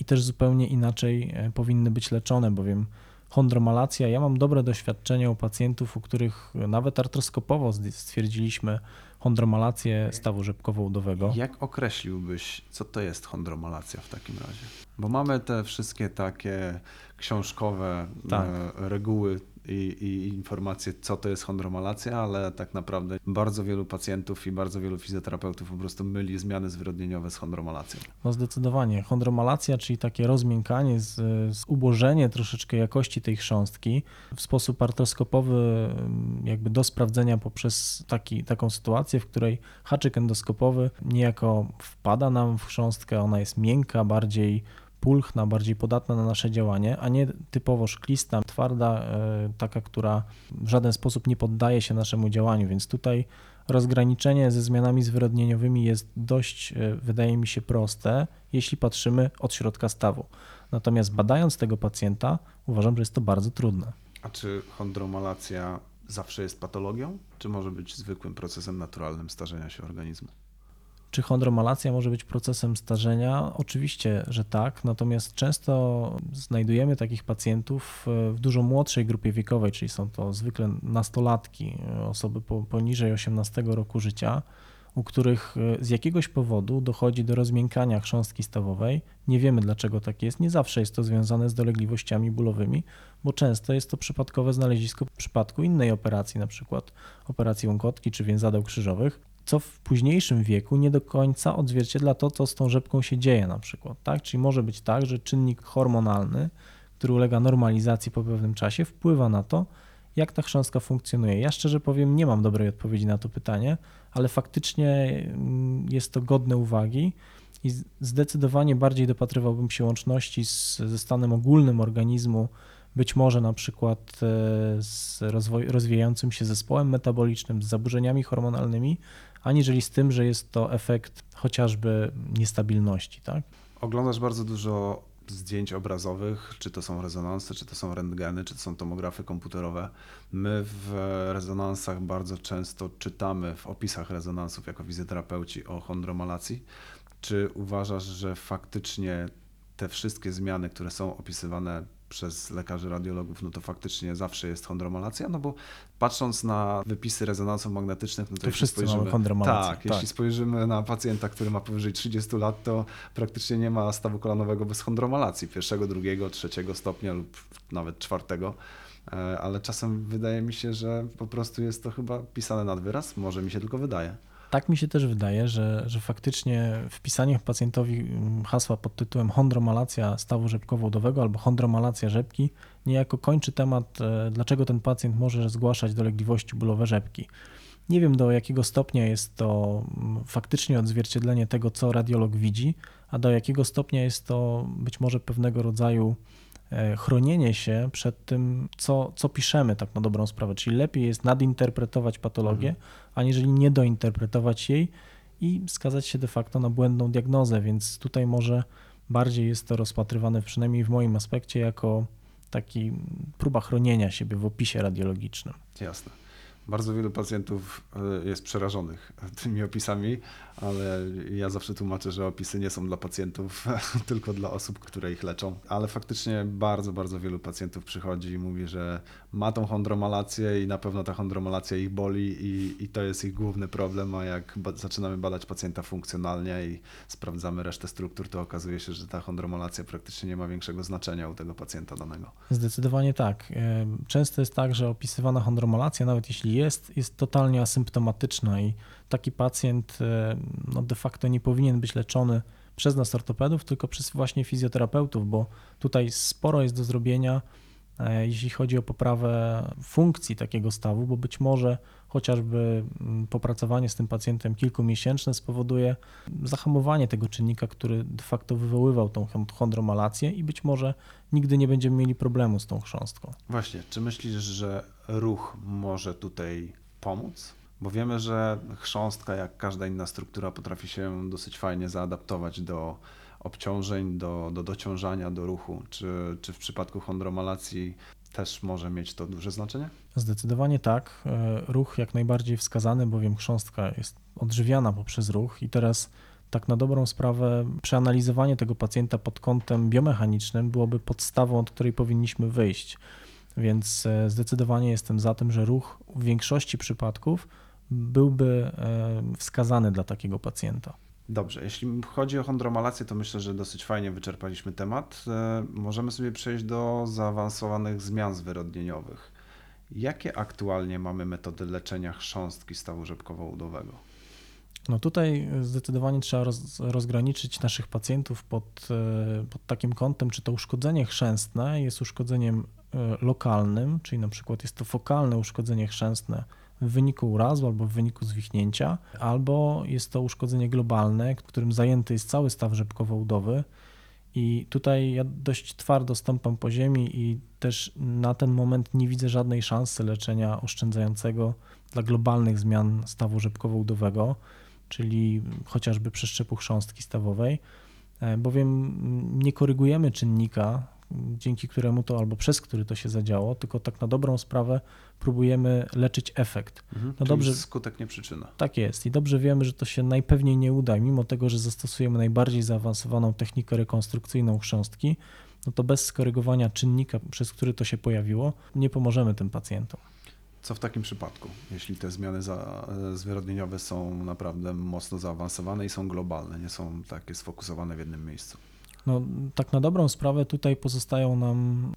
i też zupełnie inaczej e, powinny być leczone, bowiem chondromalacja, ja mam dobre doświadczenie u pacjentów, u których nawet artroskopowo stwierdziliśmy chondromalację stawu rzepkowo-udowego. Jak określiłbyś, co to jest chondromalacja w takim razie? Bo mamy te wszystkie takie książkowe tak. reguły i, i, informacje, co to jest chondromalacja, ale tak naprawdę bardzo wielu pacjentów i bardzo wielu fizjoterapeutów po prostu myli zmiany zwyrodnieniowe z chondromalacją. No zdecydowanie. Chondromalacja, czyli takie rozmiękanie, z, z ubożenie troszeczkę jakości tej chrząstki w sposób artroskopowy jakby do sprawdzenia poprzez taki, taką sytuację, w której haczyk endoskopowy niejako wpada nam w chrząstkę, ona jest miękka, bardziej pulchna, bardziej podatna na nasze działanie, a nie typowo szklista, twarda, e, taka, która w żaden sposób nie poddaje się naszemu działaniu, więc tutaj rozgraniczenie ze zmianami zwyrodnieniowymi jest dość, e, wydaje mi się, proste, jeśli patrzymy od środka stawu. Natomiast badając tego pacjenta, uważam, że jest to bardzo trudne. A czy chondromalacja zawsze jest patologią, czy może być zwykłym procesem naturalnym starzenia się organizmu? Czy chondromalacja może być procesem starzenia? Oczywiście, że tak, natomiast często znajdujemy takich pacjentów w dużo młodszej grupie wiekowej, czyli są to zwykle nastolatki, osoby poniżej 18 roku życia, u których z jakiegoś powodu dochodzi do rozmiękania chrząstki stawowej. Nie wiemy dlaczego tak jest. Nie zawsze jest to związane z dolegliwościami bólowymi, bo często jest to przypadkowe znalezisko w przypadku innej operacji, na przykład operacji łąkotki czy więzadeł krzyżowych co w późniejszym wieku nie do końca odzwierciedla to, co z tą rzepką się dzieje na przykład. Tak? Czyli może być tak, że czynnik hormonalny, który ulega normalizacji po pewnym czasie, wpływa na to, jak ta chrząstka funkcjonuje. Ja szczerze powiem, nie mam dobrej odpowiedzi na to pytanie, ale faktycznie mm, jest to godne uwagi i zdecydowanie bardziej dopatrywałbym się łączności z, ze stanem ogólnym organizmu, być może na przykład e, z rozwoj, rozwijającym się zespołem metabolicznym, z zaburzeniami hormonalnymi, aniżeli z tym, że jest to efekt chociażby niestabilności. Tak? Oglądasz bardzo dużo zdjęć obrazowych, czy to są rezonansy, czy to są rentgeny, czy to są tomografy komputerowe. My w rezonansach bardzo często czytamy w opisach rezonansów jako fizjoterapeuci o chondromalacji. Czy uważasz, że faktycznie te wszystkie zmiany, które są opisywane przez lekarzy radiologów, no to faktycznie zawsze jest chondromalacja, no bo patrząc na wypisy rezonansów magnetycznych, no to, to wszyscy spojrzymy, chondromalacja. Tak, tak, jeśli spojrzymy na pacjenta, który ma powyżej 30 lat, to praktycznie nie ma stawu kolanowego bez chondromalacji pierwszego, drugiego, trzeciego stopnia lub nawet czwartego e, ale czasem wydaje mi się, że po prostu jest to chyba pisane nad wyraz, może mi się tylko wydaje. Tak mi się też wydaje, że, że faktycznie wpisanie pacjentowi mm, hasła pod tytułem chondromalacja stawu rzepkowo-udowego albo chondromalacja rzepki niejako kończy temat, e, dlaczego ten pacjent może zgłaszać dolegliwości bólowe rzepki. Nie wiem do jakiego stopnia jest to mm, faktycznie odzwierciedlenie tego, co radiolog widzi, a do jakiego stopnia jest to być może pewnego rodzaju chronienie się przed tym, co, co piszemy tak na dobrą sprawę. Czyli lepiej jest nadinterpretować patologię, mhm. aniżeli nie dointerpretować jej i skazać się de facto na błędną diagnozę, więc tutaj może bardziej jest to rozpatrywane, przynajmniej w moim aspekcie, jako taki próba chronienia siebie w opisie radiologicznym. Jasne. Bardzo wielu pacjentów e, jest przerażonych tymi opisami, ale ja zawsze tłumaczę, że opisy nie są dla pacjentów, tylko dla osób, które ich leczą. Ale faktycznie bardzo, bardzo wielu pacjentów przychodzi i mówi, że ma tą chondromalację i na pewno ta chondromalacja ich boli i, i to jest ich główny problem, a jak ba zaczynamy badać pacjenta funkcjonalnie i sprawdzamy resztę struktur, to okazuje się, że ta chondromalacja praktycznie nie ma większego znaczenia u tego pacjenta danego. Zdecydowanie tak. E, często jest tak, że opisywana chondromalacja, nawet jeśli jest, jest totalnie asymptomatyczna i taki pacjent e, no de facto nie powinien być leczony przez nas ortopedów, tylko przez właśnie fizjoterapeutów, bo tutaj sporo jest do zrobienia jeśli chodzi o poprawę funkcji takiego stawu, bo być może chociażby mm, popracowanie z tym pacjentem kilkumiesięczne spowoduje zahamowanie tego czynnika, który de facto wywoływał tą chondromalację i być może nigdy nie będziemy mieli problemu z tą chrząstką. Właśnie, czy myślisz, że ruch może tutaj pomóc? Bo wiemy, że chrząstka, jak każda inna struktura, potrafi się dosyć fajnie zaadaptować do obciążeń, do, do dociążania, do ruchu. Czy, czy w przypadku chondromalacji też może mieć to duże znaczenie? Zdecydowanie tak. E, ruch jak najbardziej wskazany, bowiem chrząstka jest odżywiana poprzez ruch i teraz tak na dobrą sprawę przeanalizowanie tego pacjenta pod kątem biomechanicznym byłoby podstawą, od której powinniśmy wyjść. Więc e, zdecydowanie jestem za tym, że ruch w większości przypadków byłby e, wskazany dla takiego pacjenta. Dobrze, jeśli chodzi o chondromalację, to myślę, że dosyć fajnie wyczerpaliśmy temat. E, możemy sobie przejść do zaawansowanych zmian zwyrodnieniowych. Jakie aktualnie mamy metody leczenia chrząstki stawu rzepkowo-udowego? No tutaj zdecydowanie trzeba roz, rozgraniczyć naszych pacjentów pod, e, pod takim kątem, czy to uszkodzenie chrzęstne jest uszkodzeniem e, lokalnym, czyli na przykład jest to fokalne uszkodzenie chrzęstne, w wyniku urazu albo w wyniku zwichnięcia, albo jest to uszkodzenie globalne, którym zajęty jest cały staw rzepkowo-udowy. I tutaj ja dość twardo stąpam po ziemi i też na ten moment nie widzę żadnej szansy leczenia oszczędzającego dla globalnych zmian stawu rzepkowo-udowego, czyli chociażby przeszczepu chrząstki stawowej, e, bowiem nie korygujemy czynnika, dzięki któremu to albo przez który to się zadziało, tylko tak na dobrą sprawę próbujemy leczyć efekt. Mhm, no dobrze, skutek nie przyczyna. Tak jest i dobrze wiemy, że to się najpewniej nie uda, mimo tego, że zastosujemy najbardziej zaawansowaną technikę rekonstrukcyjną chrząstki, no to bez skorygowania czynnika, przez który to się pojawiło, nie pomożemy tym pacjentom. Co w takim przypadku, jeśli te zmiany za, zwyrodnieniowe są naprawdę mocno zaawansowane i są globalne, nie są takie sfokusowane w jednym miejscu? No, tak na dobrą sprawę tutaj pozostają nam,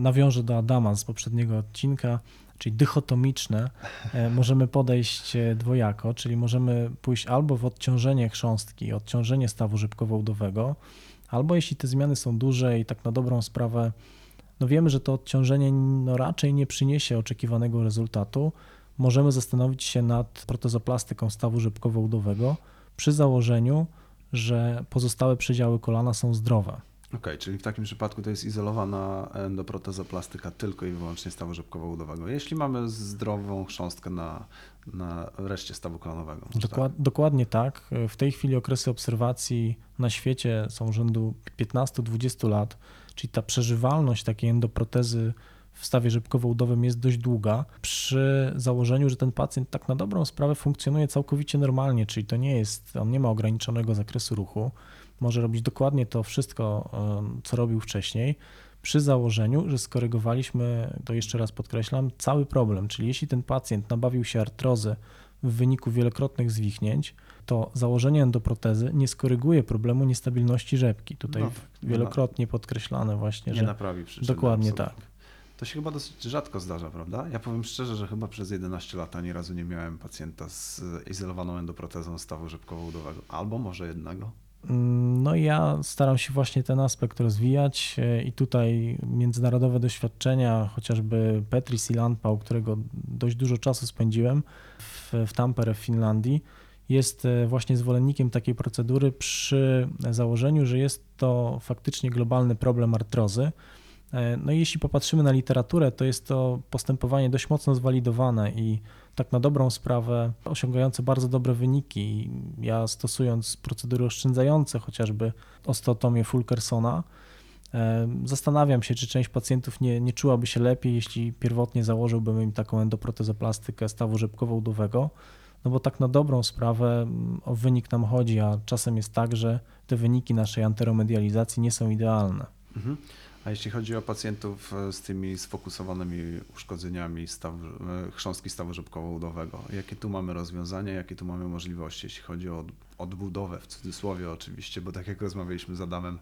nawiążę do Adama z poprzedniego odcinka, czyli dychotomiczne, e, możemy podejść e, dwojako, czyli możemy pójść albo w odciążenie chrząstki, odciążenie stawu żybkowo-udowego, albo jeśli te zmiany są duże i tak na dobrą sprawę, no wiemy, że to odciążenie no raczej nie przyniesie oczekiwanego rezultatu, możemy zastanowić się nad protezoplastyką stawu żybkowo-udowego przy założeniu, że pozostałe przedziały kolana są zdrowe. Okej, okay, czyli w takim przypadku to jest izolowana endoprotezoplastyka tylko i wyłącznie stawu rzepkowo-udowego. Jeśli mamy zdrową chrząstkę na, na reszcie stawu kolanowego. Dokład, tak? Dokładnie tak. W tej chwili okresy obserwacji na świecie są rzędu 15-20 lat, czyli ta przeżywalność takiej endoprotezy w stawie rzepkowo-udowym jest dość długa, przy założeniu, że ten pacjent tak na dobrą sprawę funkcjonuje całkowicie normalnie, czyli to nie jest, on nie ma ograniczonego zakresu ruchu, może robić dokładnie to wszystko, co robił wcześniej, przy założeniu, że skorygowaliśmy, to jeszcze raz podkreślam, cały problem, czyli jeśli ten pacjent nabawił się artrozy w wyniku wielokrotnych zwichnięć, to założenie endoprotezy nie skoryguje problemu niestabilności rzepki. Tutaj no, wielokrotnie podkreślane właśnie, nie że naprawi przyczyny, dokładnie absolutnie. tak. To się chyba dosyć rzadko zdarza, prawda? Ja powiem szczerze, że chyba przez 11 lat ani razu nie miałem pacjenta z izolowaną endoprotezą stawu rzepkowo-udowego. Albo może jednego. Mm, no ja staram się właśnie ten aspekt rozwijać e, i tutaj międzynarodowe doświadczenia, chociażby Petri Silanpał, którego dość dużo czasu spędziłem w, w Tampere w Finlandii, jest e, właśnie zwolennikiem takiej procedury przy założeniu, że jest to faktycznie globalny problem artrozy, no i jeśli popatrzymy na literaturę, to jest to postępowanie dość mocno zwalidowane i tak na dobrą sprawę osiągające bardzo dobre wyniki. Ja stosując procedury oszczędzające, chociażby osteotomię Fulkersona, e, zastanawiam się, czy część pacjentów nie, nie czułaby się lepiej, jeśli pierwotnie założyłbym im taką endoprotezoplastykę stawu rzepkowo-udowego, no bo tak na dobrą sprawę mm, o wynik nam chodzi, a czasem jest tak, że te wyniki naszej anteromedializacji nie są idealne. Mhm. A jeśli chodzi o pacjentów e, z tymi sfokusowanymi uszkodzeniami staw, e, chrząstki stawu rzepkowo-udowego, jakie tu mamy rozwiązania, jakie tu mamy możliwości, jeśli chodzi o odbudowę, w cudzysłowie oczywiście, bo tak jak rozmawialiśmy z Adamem,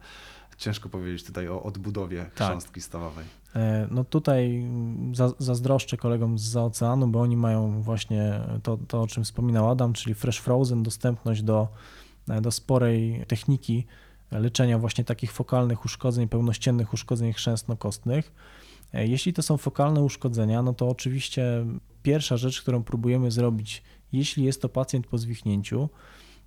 ciężko powiedzieć tutaj o odbudowie tak. chrząstki stawowej. E, no tutaj zazdroszczę kolegom z oceanu, bo oni mają właśnie to, to, o czym wspominał Adam, czyli fresh frozen, dostępność do, do sporej techniki leczenia właśnie takich fokalnych uszkodzeń, pełnościennych uszkodzeń chrzęstno-kostnych. E, jeśli to są fokalne uszkodzenia, no to oczywiście pierwsza rzecz, którą próbujemy zrobić, jeśli jest to pacjent po zwichnięciu,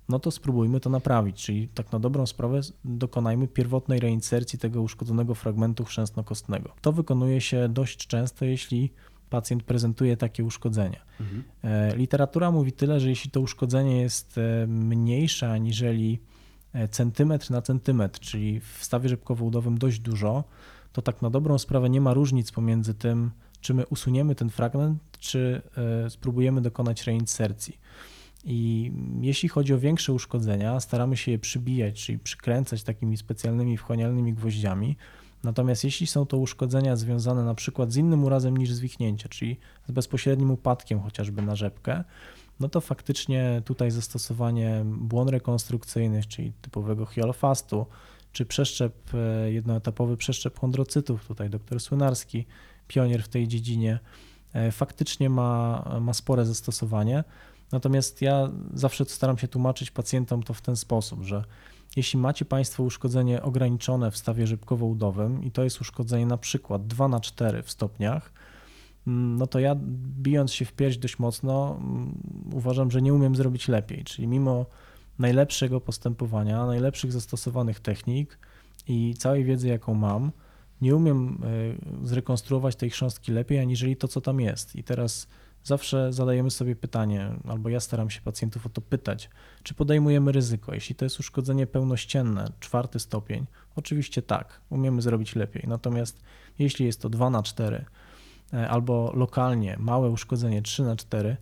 no to spróbujmy to naprawić, czyli tak na dobrą sprawę dokonajmy pierwotnej reinsercji tego uszkodzonego fragmentu chrzęstno-kostnego. To wykonuje się dość często, jeśli pacjent prezentuje takie uszkodzenia. Mhm. E, literatura mówi tyle, że jeśli to uszkodzenie jest e, mniejsze aniżeli centymetr na centymetr, czyli w stawie rzepkowo-udowym dość dużo, to tak na dobrą sprawę nie ma różnic pomiędzy tym, czy my usuniemy ten fragment, czy spróbujemy dokonać reinsercji. I jeśli chodzi o większe uszkodzenia, staramy się je przybijać, czyli przykręcać takimi specjalnymi wchłanialnymi gwoździami. Natomiast jeśli są to uszkodzenia związane na przykład z innym urazem niż zwichnięcie, czyli z bezpośrednim upadkiem chociażby na rzepkę, no to faktycznie tutaj zastosowanie błon rekonstrukcyjnych, czyli typowego hialofastu, czy przeszczep, e, jednoetapowy przeszczep chondrocytów, tutaj dr Słynarski, pionier w tej dziedzinie, e, faktycznie ma, ma spore zastosowanie. Natomiast ja zawsze staram się tłumaczyć pacjentom to w ten sposób, że jeśli macie Państwo uszkodzenie ograniczone w stawie żybkowo-udowym i to jest uszkodzenie na przykład 2 na 4 w stopniach, no to ja bijąc się w pierś dość mocno mm, uważam, że nie umiem zrobić lepiej. Czyli mimo najlepszego postępowania, najlepszych zastosowanych technik i całej wiedzy, jaką mam, nie umiem e, zrekonstruować tej chrząstki lepiej, aniżeli to, co tam jest. I teraz zawsze zadajemy sobie pytanie, albo ja staram się pacjentów o to pytać, czy podejmujemy ryzyko. Jeśli to jest uszkodzenie pełnościenne, czwarty stopień, oczywiście tak, umiemy zrobić lepiej. Natomiast jeśli jest to 2 na 4 e, albo lokalnie małe uszkodzenie 3 na 4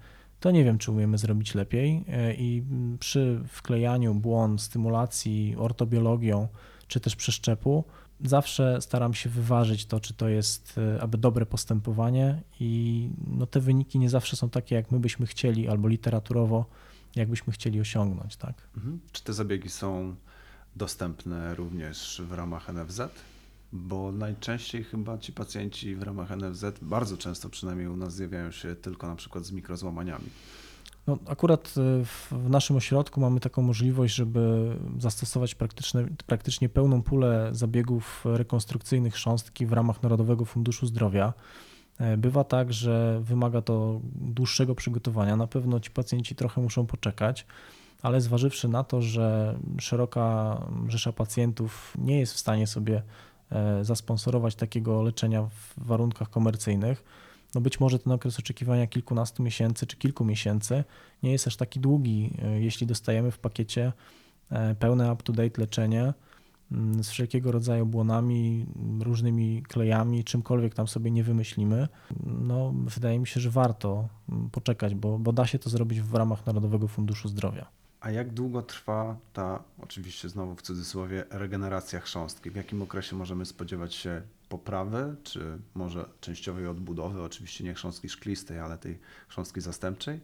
to nie wiem, czy umiemy zrobić lepiej. E, I przy wklejaniu błon, stymulacji ortobiologią, czy też przeszczepu, zawsze staram się wyważyć to, czy to jest e, aby dobre postępowanie i no te wyniki nie zawsze są takie, jak my byśmy chcieli, albo literaturowo, jakbyśmy chcieli osiągnąć. Tak? Mhm. Czy te zabiegi są dostępne również w ramach NFZ? Bo najczęściej chyba ci pacjenci w ramach NFZ, bardzo często przynajmniej u nas zjawiają się tylko na przykład z mikrozłamaniami. No, akurat e, w naszym ośrodku mamy taką możliwość, żeby zastosować praktycznie pełną pulę zabiegów rekonstrukcyjnych chrząstki w ramach Narodowego Funduszu Zdrowia. E, bywa tak, że wymaga to dłuższego przygotowania. Na pewno ci pacjenci trochę muszą poczekać, ale zważywszy na to, że szeroka rzesza pacjentów nie jest w stanie sobie zasponsorować takiego leczenia w warunkach komercyjnych, no być może ten okres oczekiwania kilkunastu miesięcy czy kilku miesięcy nie jest aż taki długi, e, jeśli dostajemy w pakiecie e, pełne up-to-date leczenie mm, z wszelkiego rodzaju błonami, różnymi klejami, czymkolwiek tam sobie nie wymyślimy, no wydaje mi się, że warto mm, poczekać, bo, bo da się to zrobić w ramach Narodowego Funduszu Zdrowia. A jak długo trwa ta, oczywiście znowu w cudzysłowie, regeneracja chrząstki? W jakim okresie możemy spodziewać się poprawy, czy może częściowej odbudowy, oczywiście nie chrząstki szklistej, ale tej chrząstki zastępczej.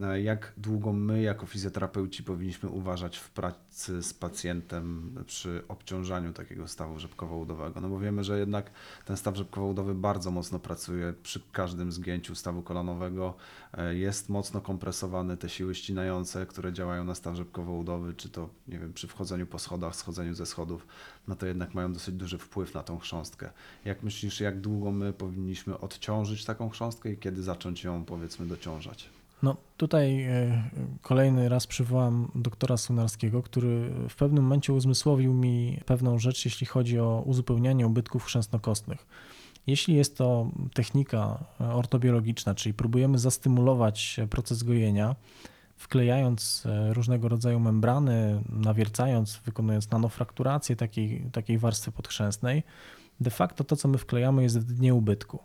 E, jak długo my, jako fizjoterapeuci, powinniśmy uważać w pracy z pacjentem przy obciążaniu takiego stawu rzepkowo-udowego? No bo wiemy, że jednak ten staw rzepkowo-udowy bardzo mocno pracuje przy każdym zgięciu stawu kolanowego. E, jest mocno kompresowany, te siły ścinające, które działają na staw rzepkowo-udowy, czy to, nie wiem, przy wchodzeniu po schodach, schodzeniu ze schodów, no to jednak mają dosyć duży wpływ na tą chrząstkę. Jak myślisz, jak długo my powinniśmy odciążyć taką chrząstkę i kiedy zacząć ją, powiedzmy, dociążać? No tutaj e, kolejny raz przywołam doktora Sunarskiego, który w pewnym momencie uzmysłowił mi pewną rzecz, jeśli chodzi o uzupełnianie ubytków chrzęstnokostnych. Jeśli jest to technika ortobiologiczna, czyli próbujemy zastymulować proces gojenia, wklejając e, różnego rodzaju membrany, nawiercając, wykonując nanofrakturację takiej, takiej warstwy podchrzęsnej, de facto to, co my wklejamy, jest w dnie ubytku.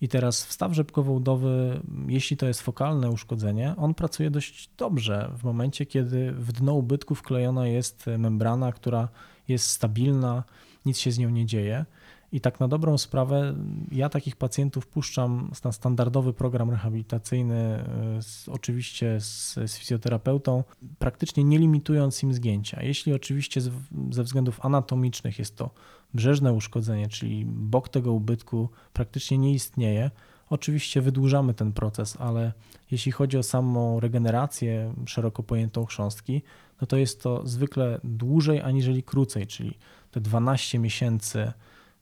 I teraz wstaw rzepkowo-udowy, jeśli to jest fokalne uszkodzenie, on pracuje dość dobrze w momencie, kiedy w dno ubytku wklejona jest membrana, która jest stabilna, nic się z nią nie dzieje. I tak na dobrą sprawę ja takich pacjentów puszczam na standardowy program rehabilitacyjny, e, z, oczywiście z, z, fizjoterapeutą, praktycznie nie limitując im zgięcia. Jeśli oczywiście z, ze względów anatomicznych jest to brzeżne uszkodzenie, czyli bok tego ubytku praktycznie nie istnieje, oczywiście wydłużamy ten proces, ale jeśli chodzi o samą regenerację szeroko pojętą chrząstki, no to jest to zwykle dłużej aniżeli krócej, czyli te 12 miesięcy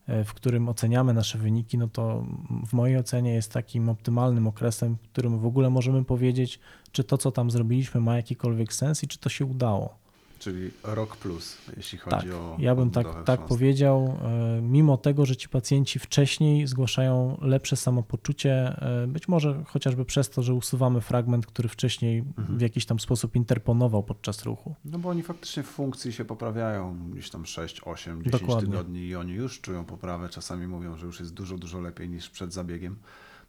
e, w którym oceniamy nasze wyniki, no to w mojej ocenie jest takim optymalnym okresem, w którym w ogóle możemy powiedzieć, czy to, co tam zrobiliśmy, ma jakikolwiek sens i czy to się udało. Czyli rok plus, jeśli Tak, chodzi o. ja bym tak, tak powiedział, e, mimo tego, że ci pacjenci wcześniej zgłaszają lepsze samopoczucie, e, być może chociażby przez to, że usuwamy fragment, który wcześniej Mhm. w jakiś tam sposób interponował podczas ruchu. No bo oni faktycznie w funkcji się poprawiają gdzieś tam 6, 8, 10 Dokładnie. tygodni i oni już czują poprawę. Czasami mówią, że już jest dużo, dużo lepiej niż przed zabiegiem.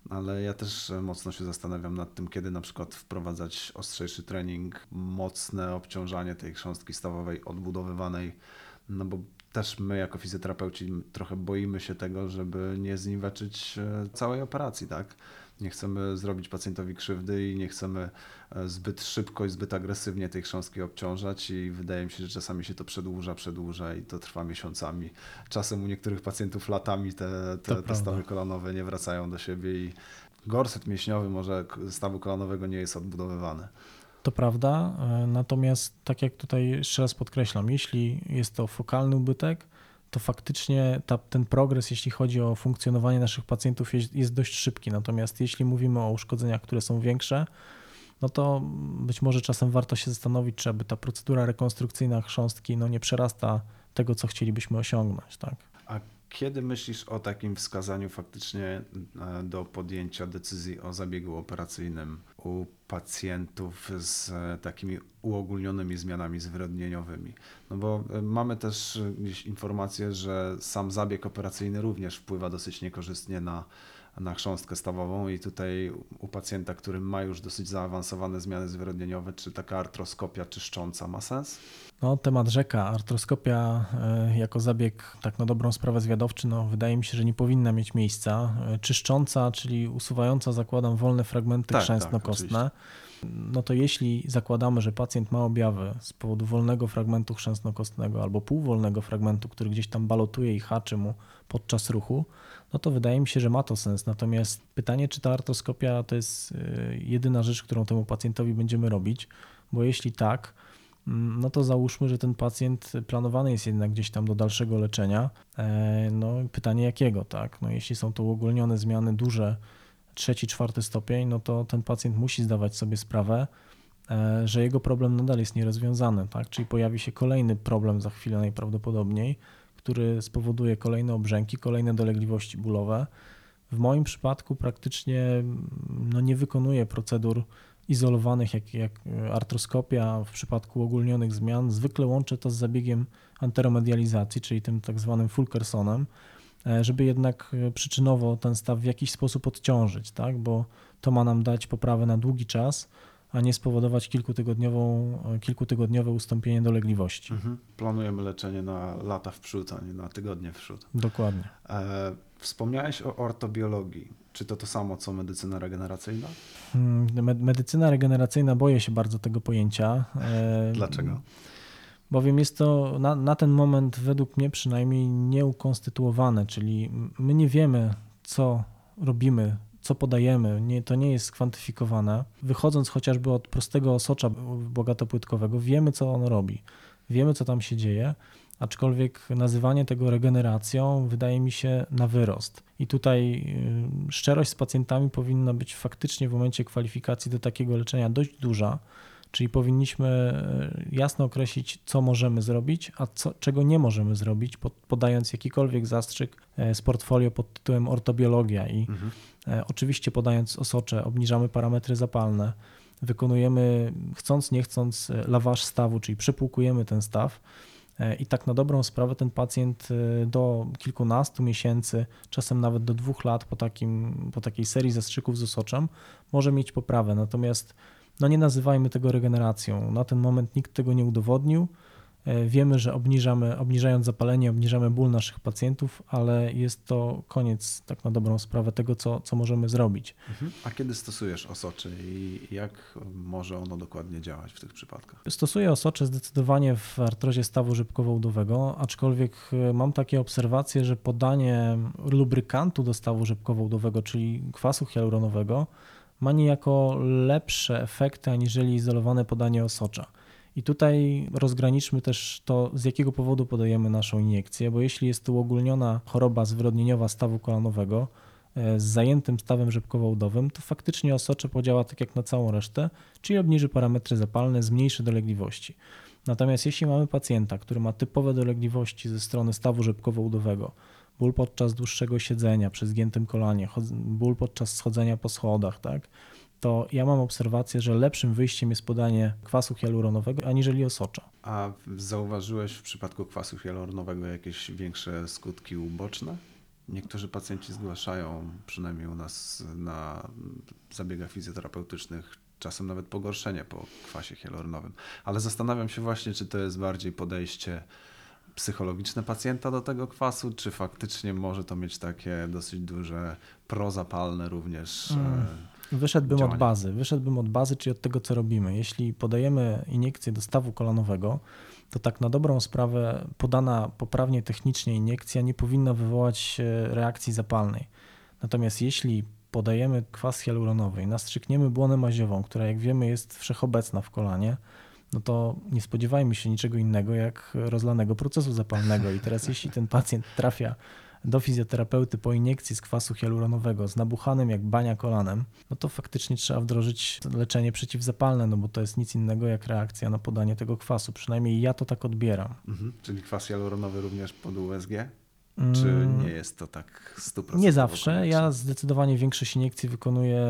Ale ja też e, mocno się zastanawiam nad tym, kiedy na przykład wprowadzać ostrzejszy trening, mocne obciążanie tej chrząstki stawowej odbudowywanej, no bo też my jako fizjoterapeuci trochę boimy się tego, żeby nie zniweczyć e, całej operacji, tak? Nie chcemy zrobić pacjentowi krzywdy i nie chcemy e, zbyt szybko i zbyt agresywnie tej chrząstki obciążać i wydaje mi się, że czasami się to przedłuża, przedłuża i to trwa miesiącami. Czasem u niektórych pacjentów latami te, te, te stawy kolanowe nie wracają do siebie i gorset mięśniowy może stawu kolanowego nie jest odbudowywany. To prawda, e, natomiast tak jak tutaj jeszcze raz podkreślam, jeśli jest to fokalny ubytek, to faktycznie ta, ten progres, jeśli chodzi o funkcjonowanie naszych pacjentów, jest, jest dość szybki. Natomiast jeśli mówimy o uszkodzeniach, które są większe, no to być może czasem warto się zastanowić, czy aby ta procedura rekonstrukcyjna chrząstki no nie przerasta tego, co chcielibyśmy osiągnąć. Tak? A kiedy myślisz o takim wskazaniu faktycznie e, do podjęcia decyzji o zabiegu operacyjnym u pacjentów z takimi uogólnionymi zmianami zwyrodnieniowymi? No bo e, mamy też e, gdzieś informację, że sam zabieg operacyjny również wpływa dosyć niekorzystnie na, na chrząstkę stawową i tutaj u pacjenta, który ma już dosyć zaawansowane zmiany zwyrodnieniowe, czy taka artroskopia czyszcząca ma sens? No, temat rzeka, artroskopia e, jako zabieg, tak na dobrą sprawę zwiadowczy, no, wydaje mi się, że nie powinna mieć miejsca. E, Czyszcząca, czyli usuwająca, zakładam, wolne fragmenty Tak, chrzęstno-kostne. no to jeśli zakładamy, że pacjent ma objawy z powodu wolnego fragmentu chrzęstno-kostnego albo półwolnego fragmentu, który gdzieś tam balotuje i haczy mu podczas ruchu, no to wydaje mi się, że ma to sens. Natomiast pytanie, czy ta artroskopia to jest e, jedyna rzecz, którą temu pacjentowi będziemy robić, bo jeśli tak, Mm, no to załóżmy, że ten pacjent planowany jest jednak gdzieś tam do dalszego leczenia. E, No pytanie jakiego, tak? No jeśli są to uogólnione zmiany duże, trzeci, czwarty stopień, no to ten pacjent musi zdawać sobie sprawę, e, że jego problem nadal jest nierozwiązany, tak? Czyli pojawi się kolejny problem za chwilę najprawdopodobniej, który spowoduje kolejne obrzęki, kolejne dolegliwości bólowe. W moim przypadku praktycznie no, nie wykonuję procedur izolowanych, jak, jak artroskopia w przypadku ogólnionych zmian. Zwykle łączę to z zabiegiem anteromedializacji, czyli tym tak zwanym Fulkersonem, e, żeby jednak e, przyczynowo ten staw w jakiś sposób odciążyć, tak? bo to ma nam dać poprawę na długi czas, a nie spowodować kilkutygodniową, kilkutygodniowe ustąpienie dolegliwości. Mhm. Planujemy leczenie na lata w przód, a nie na tygodnie w przód. Dokładnie. E, wspomniałeś o ortobiologii. Czy to to samo, co medycyna regeneracyjna? Mm, me- Medycyna regeneracyjna, boję się bardzo tego pojęcia. E, Dlaczego? Bowiem jest to na, na ten moment, według mnie przynajmniej, nieukonstytuowane, czyli my nie wiemy, co robimy, co podajemy, nie, to nie jest skwantyfikowane. Wychodząc chociażby od prostego osocza bogatopłytkowego, wiemy, co on robi, wiemy, co tam się dzieje, aczkolwiek nazywanie tego regeneracją wydaje mi się na wyrost. I tutaj y, szczerość z pacjentami powinna być faktycznie w momencie kwalifikacji do takiego leczenia dość duża, czyli powinniśmy e, jasno określić, co możemy zrobić, a co, czego nie możemy zrobić, pod- podając jakikolwiek zastrzyk e, z portfolio pod tytułem ortobiologia i Mhm. E, Oczywiście podając osocze obniżamy parametry zapalne, wykonujemy chcąc nie chcąc laważ stawu, czyli przepłukujemy ten staw i tak na dobrą sprawę ten pacjent do kilkunastu miesięcy, czasem nawet do dwóch lat po, takim, po takiej serii zastrzyków z osoczem może mieć poprawę. Natomiast no nie nazywajmy tego regeneracją. Na ten moment nikt tego nie udowodnił. E, Wiemy, że obniżamy, obniżając zapalenie, obniżamy ból naszych pacjentów, ale jest to koniec, tak na dobrą sprawę, tego, co, co możemy zrobić. Mhm. A kiedy stosujesz osoczy i jak może ono dokładnie działać w tych przypadkach? Stosuję osocze zdecydowanie w artrozie stawu rzepkowo-udowego, aczkolwiek e, mam takie obserwacje, że podanie lubrykantu do stawu rzepkowo-udowego, czyli kwasu hialuronowego, ma niejako lepsze efekty aniżeli izolowane podanie osocza. I tutaj rozgraniczmy też to, z jakiego powodu podajemy naszą iniekcję, bo jeśli jest to uogólniona choroba zwyrodnieniowa stawu kolanowego e, z zajętym stawem rzepkowo-udowym, to faktycznie osocze podziała tak jak na całą resztę, czyli obniży parametry zapalne, zmniejszy dolegliwości. Natomiast jeśli mamy pacjenta, który ma typowe dolegliwości ze strony stawu rzepkowo-udowego, ból podczas dłuższego siedzenia przy zgiętym kolanie, ból podczas schodzenia po schodach, tak, to ja mam obserwację, że lepszym wyjściem jest podanie kwasu hialuronowego aniżeli osocza. A zauważyłeś w przypadku kwasu hialuronowego jakieś większe skutki uboczne? Niektórzy pacjenci zgłaszają, przynajmniej u nas na zabiegach fizjoterapeutycznych, czasem nawet pogorszenie po kwasie hialuronowym. Ale zastanawiam się właśnie, czy to jest bardziej podejście psychologiczne pacjenta do tego kwasu, czy faktycznie może to mieć takie dosyć duże prozapalne również. Mm. Wyszedłbym działania. od bazy. Wyszedłbym od bazy, czyli od tego, co robimy. Jeśli podajemy iniekcję do stawu kolanowego, to tak na dobrą sprawę podana poprawnie technicznie iniekcja nie powinna wywołać e, reakcji zapalnej. Natomiast jeśli podajemy kwas hialuronowy i nastrzykniemy błonę maziową, która jak wiemy jest wszechobecna w kolanie, no to nie spodziewajmy się niczego innego jak rozlanego procesu zapalnego. I teraz jeśli ten pacjent trafia do fizjoterapeuty po iniekcji z kwasu hialuronowego z nabuchanym jak bania kolanem, no to faktycznie trzeba wdrożyć leczenie przeciwzapalne, no bo to jest nic innego jak reakcja na podanie tego kwasu. Przynajmniej ja to tak odbieram. Mhm. Czyli kwas hialuronowy również pod USG? Czy mm. nie jest to tak 100%? Nie zawsze. Ja zdecydowanie większość iniekcji wykonuję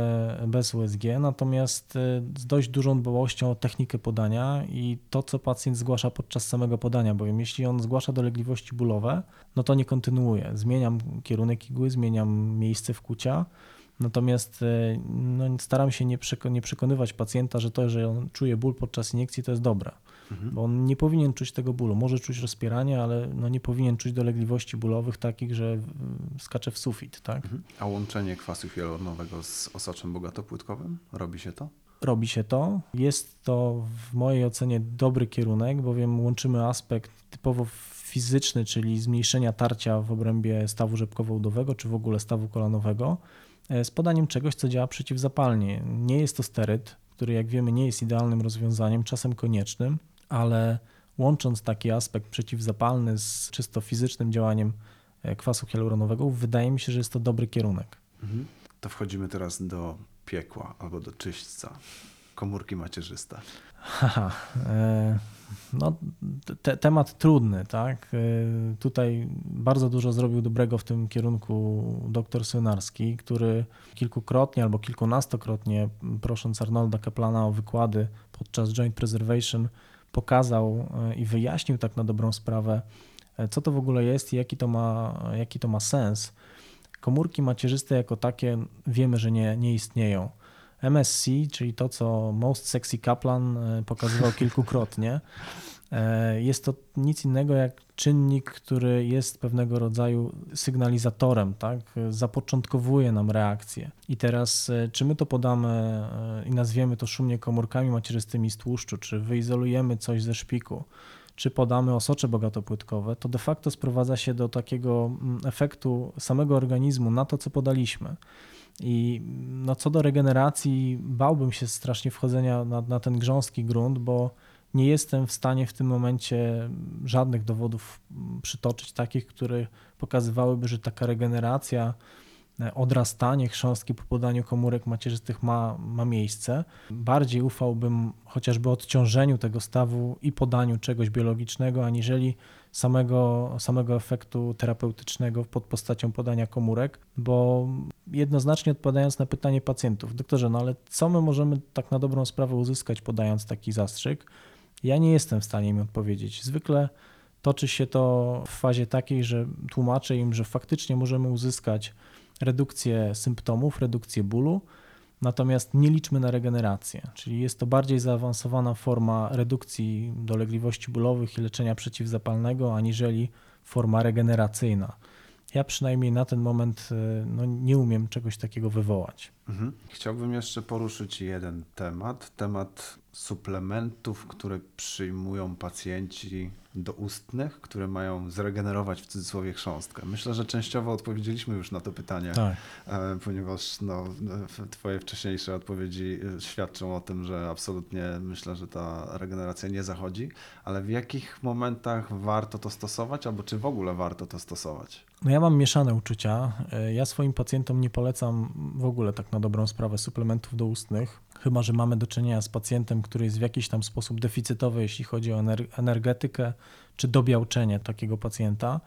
bez USG, natomiast y, z dość dużą dbałością o technikę podania i to, co pacjent zgłasza podczas samego podania, bowiem jeśli on zgłasza dolegliwości bólowe, no to nie kontynuuję. Zmieniam kierunek igły, zmieniam miejsce wkucia. Natomiast y, no, staram się nie, nie przekonywać pacjenta, że to, że on czuje ból podczas iniekcji, to jest dobre. Mhm. Bo on nie powinien czuć tego bólu. Może czuć rozpieranie, ale no nie powinien czuć dolegliwości bólowych takich, że skacze w sufit. Tak? Mhm. A łączenie kwasu hialuronowego z osoczem bogatopłytkowym? Robi się to? Robi się to. Jest to w mojej ocenie dobry kierunek, bowiem łączymy aspekt typowo fizyczny, czyli zmniejszenia tarcia w obrębie stawu rzepkowo-udowego, czy w ogóle stawu kolanowego, e, z podaniem czegoś, co działa przeciwzapalnie. Nie jest to steryd, który jak wiemy nie jest idealnym rozwiązaniem, czasem koniecznym, ale łącząc taki aspekt przeciwzapalny z czysto fizycznym działaniem e, kwasu hialuronowego, wydaje mi się, że jest to dobry kierunek. Mhm. To wchodzimy teraz do piekła albo do czyśćca komórki macierzyste. Haha, e, no, te, temat trudny, tak? E, tutaj bardzo dużo zrobił dobrego w tym kierunku dr Synarski, który kilkukrotnie albo kilkunastokrotnie, prosząc Arnolda Kaplana o wykłady podczas Joint Preservation, pokazał e, i wyjaśnił tak na dobrą sprawę, e, co to w ogóle jest i jaki to ma, jaki to ma sens. Komórki macierzyste jako takie wiemy, że nie, nie istnieją. MSC, czyli to, co Most Sexy Kaplan e, pokazywał kilkukrotnie, jest to nic innego jak czynnik, który jest pewnego rodzaju sygnalizatorem, tak? zapoczątkowuje nam reakcję. I teraz, e, czy my to podamy e, i nazwiemy to szumnie komórkami macierzystymi z tłuszczu, czy wyizolujemy coś ze szpiku, czy podamy osocze bogatopłytkowe, to de facto sprowadza się do takiego mm, efektu samego organizmu na to, co podaliśmy. I no, co do regeneracji, bałbym się strasznie wchodzenia na, na ten grząski grunt, bo nie jestem w stanie w tym momencie żadnych dowodów przytoczyć, takich, które pokazywałyby, że taka regeneracja, e, odrastanie chrząstki po podaniu komórek macierzystych ma, ma miejsce. Bardziej ufałbym chociażby odciążeniu tego stawu i podaniu czegoś biologicznego, aniżeli samego, samego efektu terapeutycznego pod postacią podania komórek, bo jednoznacznie odpowiadając na pytanie pacjentów, doktorze, no ale co my możemy tak na dobrą sprawę uzyskać podając taki zastrzyk? Ja nie jestem w stanie im odpowiedzieć. Zwykle toczy się to w fazie takiej, że tłumaczę im, że faktycznie możemy uzyskać redukcję symptomów, redukcję bólu, natomiast nie liczmy na regenerację, czyli jest to bardziej zaawansowana forma redukcji dolegliwości bólowych i leczenia przeciwzapalnego, aniżeli forma regeneracyjna. Ja przynajmniej na ten moment no, nie umiem czegoś takiego wywołać. Mhm. Chciałbym jeszcze poruszyć jeden temat. Temat suplementów, które przyjmują pacjenci doustnych, które mają zregenerować w cudzysłowie chrząstkę. Myślę, że częściowo odpowiedzieliśmy już na to pytanie, Tak. e, ponieważ no, twoje wcześniejsze odpowiedzi e, świadczą o tym, że absolutnie myślę, że ta regeneracja nie zachodzi, ale w jakich momentach warto to stosować, albo czy w ogóle warto to stosować? No ja mam mieszane uczucia. E, Ja swoim pacjentom nie polecam w ogóle tak na dobrą sprawę suplementów doustnych, chyba że mamy do czynienia z pacjentem, który jest w jakiś tam sposób deficytowy, jeśli chodzi o ener- energetykę czy dobiałczenie takiego pacjenta.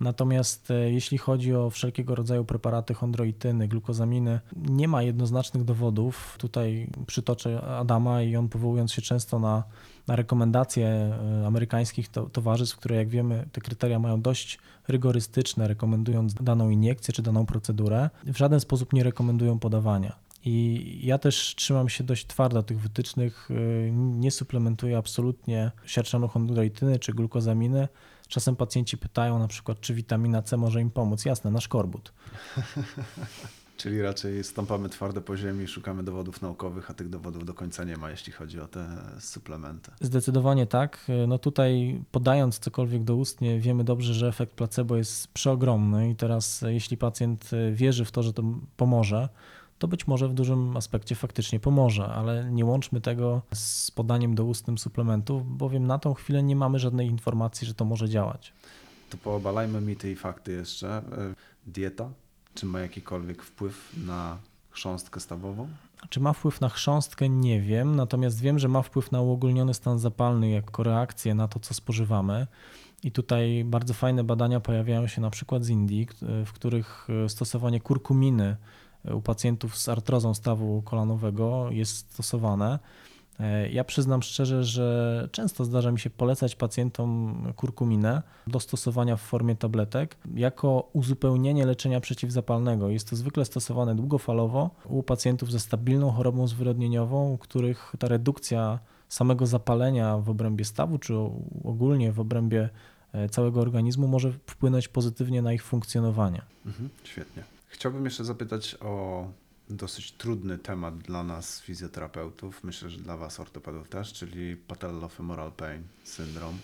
Natomiast e, jeśli chodzi o wszelkiego rodzaju preparaty chondroityny, glukozaminy, nie ma jednoznacznych dowodów. Tutaj przytoczę Adama i on powołując się często na, na rekomendacje e, amerykańskich to, towarzystw, które jak wiemy te kryteria mają dość rygorystyczne, rekomendując daną iniekcję czy daną procedurę, w żaden sposób nie rekomendują podawania. I ja też trzymam się dość twardo tych wytycznych. y, Nie suplementuję absolutnie siarczanu chondroityny czy glukozaminy. Czasem pacjenci pytają na przykład, czy witamina C może im pomóc. Jasne, nasz korbut. Czyli raczej stąpamy twardo po ziemi, szukamy dowodów naukowych, a tych dowodów do końca nie ma, jeśli chodzi o te suplementy. Zdecydowanie tak. No tutaj podając cokolwiek doustnie wiemy dobrze, że efekt placebo jest przeogromny i teraz jeśli pacjent e, wierzy w to, że to pomoże, to być może w dużym aspekcie faktycznie pomoże, ale nie łączmy tego z podaniem doustnym suplementów, bowiem na tą chwilę nie mamy żadnej informacji, że to może działać. To poobalajmy mity i fakty jeszcze. E, Dieta, czy ma jakikolwiek wpływ na chrząstkę stawową? Czy ma wpływ na chrząstkę? Nie wiem, natomiast wiem, że ma wpływ na uogólniony stan zapalny jako reakcję na to, co spożywamy. I tutaj bardzo fajne badania pojawiają się na przykład z Indii, w których e, stosowanie kurkuminy u pacjentów z artrozą stawu kolanowego jest stosowane. E, Ja przyznam szczerze, że często zdarza mi się polecać pacjentom kurkuminę do stosowania w formie tabletek jako uzupełnienie leczenia przeciwzapalnego. Jest to zwykle stosowane długofalowo u pacjentów ze stabilną chorobą zwyrodnieniową, u których ta redukcja samego zapalenia w obrębie stawu, czy ogólnie w obrębie e, całego organizmu może wpłynąć pozytywnie na ich funkcjonowanie. Mhm, świetnie. Chciałbym jeszcze zapytać o dosyć trudny temat dla nas, fizjoterapeutów, myślę, że dla Was, ortopedów też, czyli patellofemoral pain syndrom.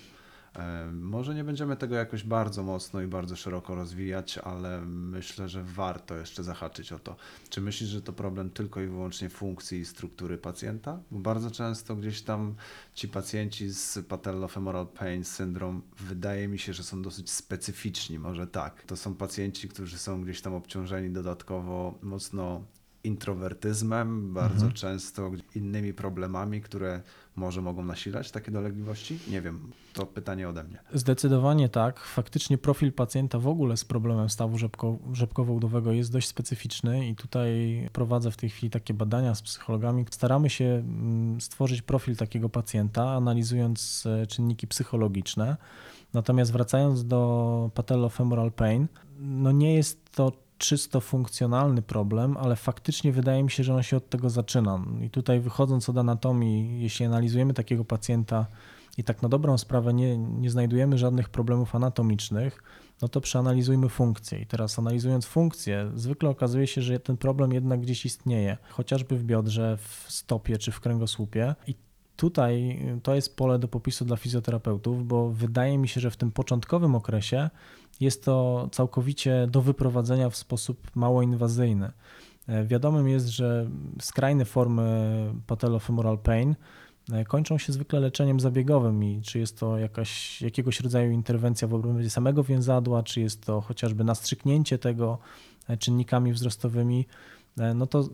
Może nie będziemy tego jakoś bardzo mocno i bardzo szeroko rozwijać, ale myślę, że warto jeszcze zahaczyć o to. Czy myślisz, że to problem tylko i wyłącznie funkcji i struktury pacjenta? Bo bardzo często gdzieś tam ci pacjenci z patellofemoral pain syndrom wydaje mi się, że są dosyć specyficzni, może tak. To są pacjenci, którzy są gdzieś tam obciążeni dodatkowo mocno introwertyzmem, bardzo Mhm. często innymi problemami, które może mogą nasilać takie dolegliwości? Nie wiem, to pytanie ode mnie. Zdecydowanie tak. Faktycznie profil pacjenta w ogóle z problemem stawu rzepko, rzepkowo-udowego jest dość specyficzny i tutaj prowadzę w tej chwili takie badania z psychologami. Staramy się mm, stworzyć profil takiego pacjenta, analizując e, czynniki psychologiczne. Natomiast wracając do patellofemoral pain, no nie jest to czysto funkcjonalny problem, ale faktycznie wydaje mi się, że on się od tego zaczyna. I tutaj wychodząc od anatomii, jeśli analizujemy takiego pacjenta i tak na dobrą sprawę nie, nie znajdujemy żadnych problemów anatomicznych, no to przeanalizujmy funkcję. I teraz analizując funkcję, zwykle okazuje się, że ten problem jednak gdzieś istnieje, chociażby w biodrze, w stopie czy w kręgosłupie. I tutaj to jest pole do popisu dla fizjoterapeutów, bo wydaje mi się, że w tym początkowym okresie jest to całkowicie do wyprowadzenia w sposób mało inwazyjny. E, Wiadomym jest, że skrajne formy patellofemoral pain e, kończą się zwykle leczeniem zabiegowym i czy jest to jakaś, jakiegoś rodzaju interwencja w obrębie samego więzadła, czy jest to chociażby nastrzyknięcie tego e, czynnikami wzrostowymi, no to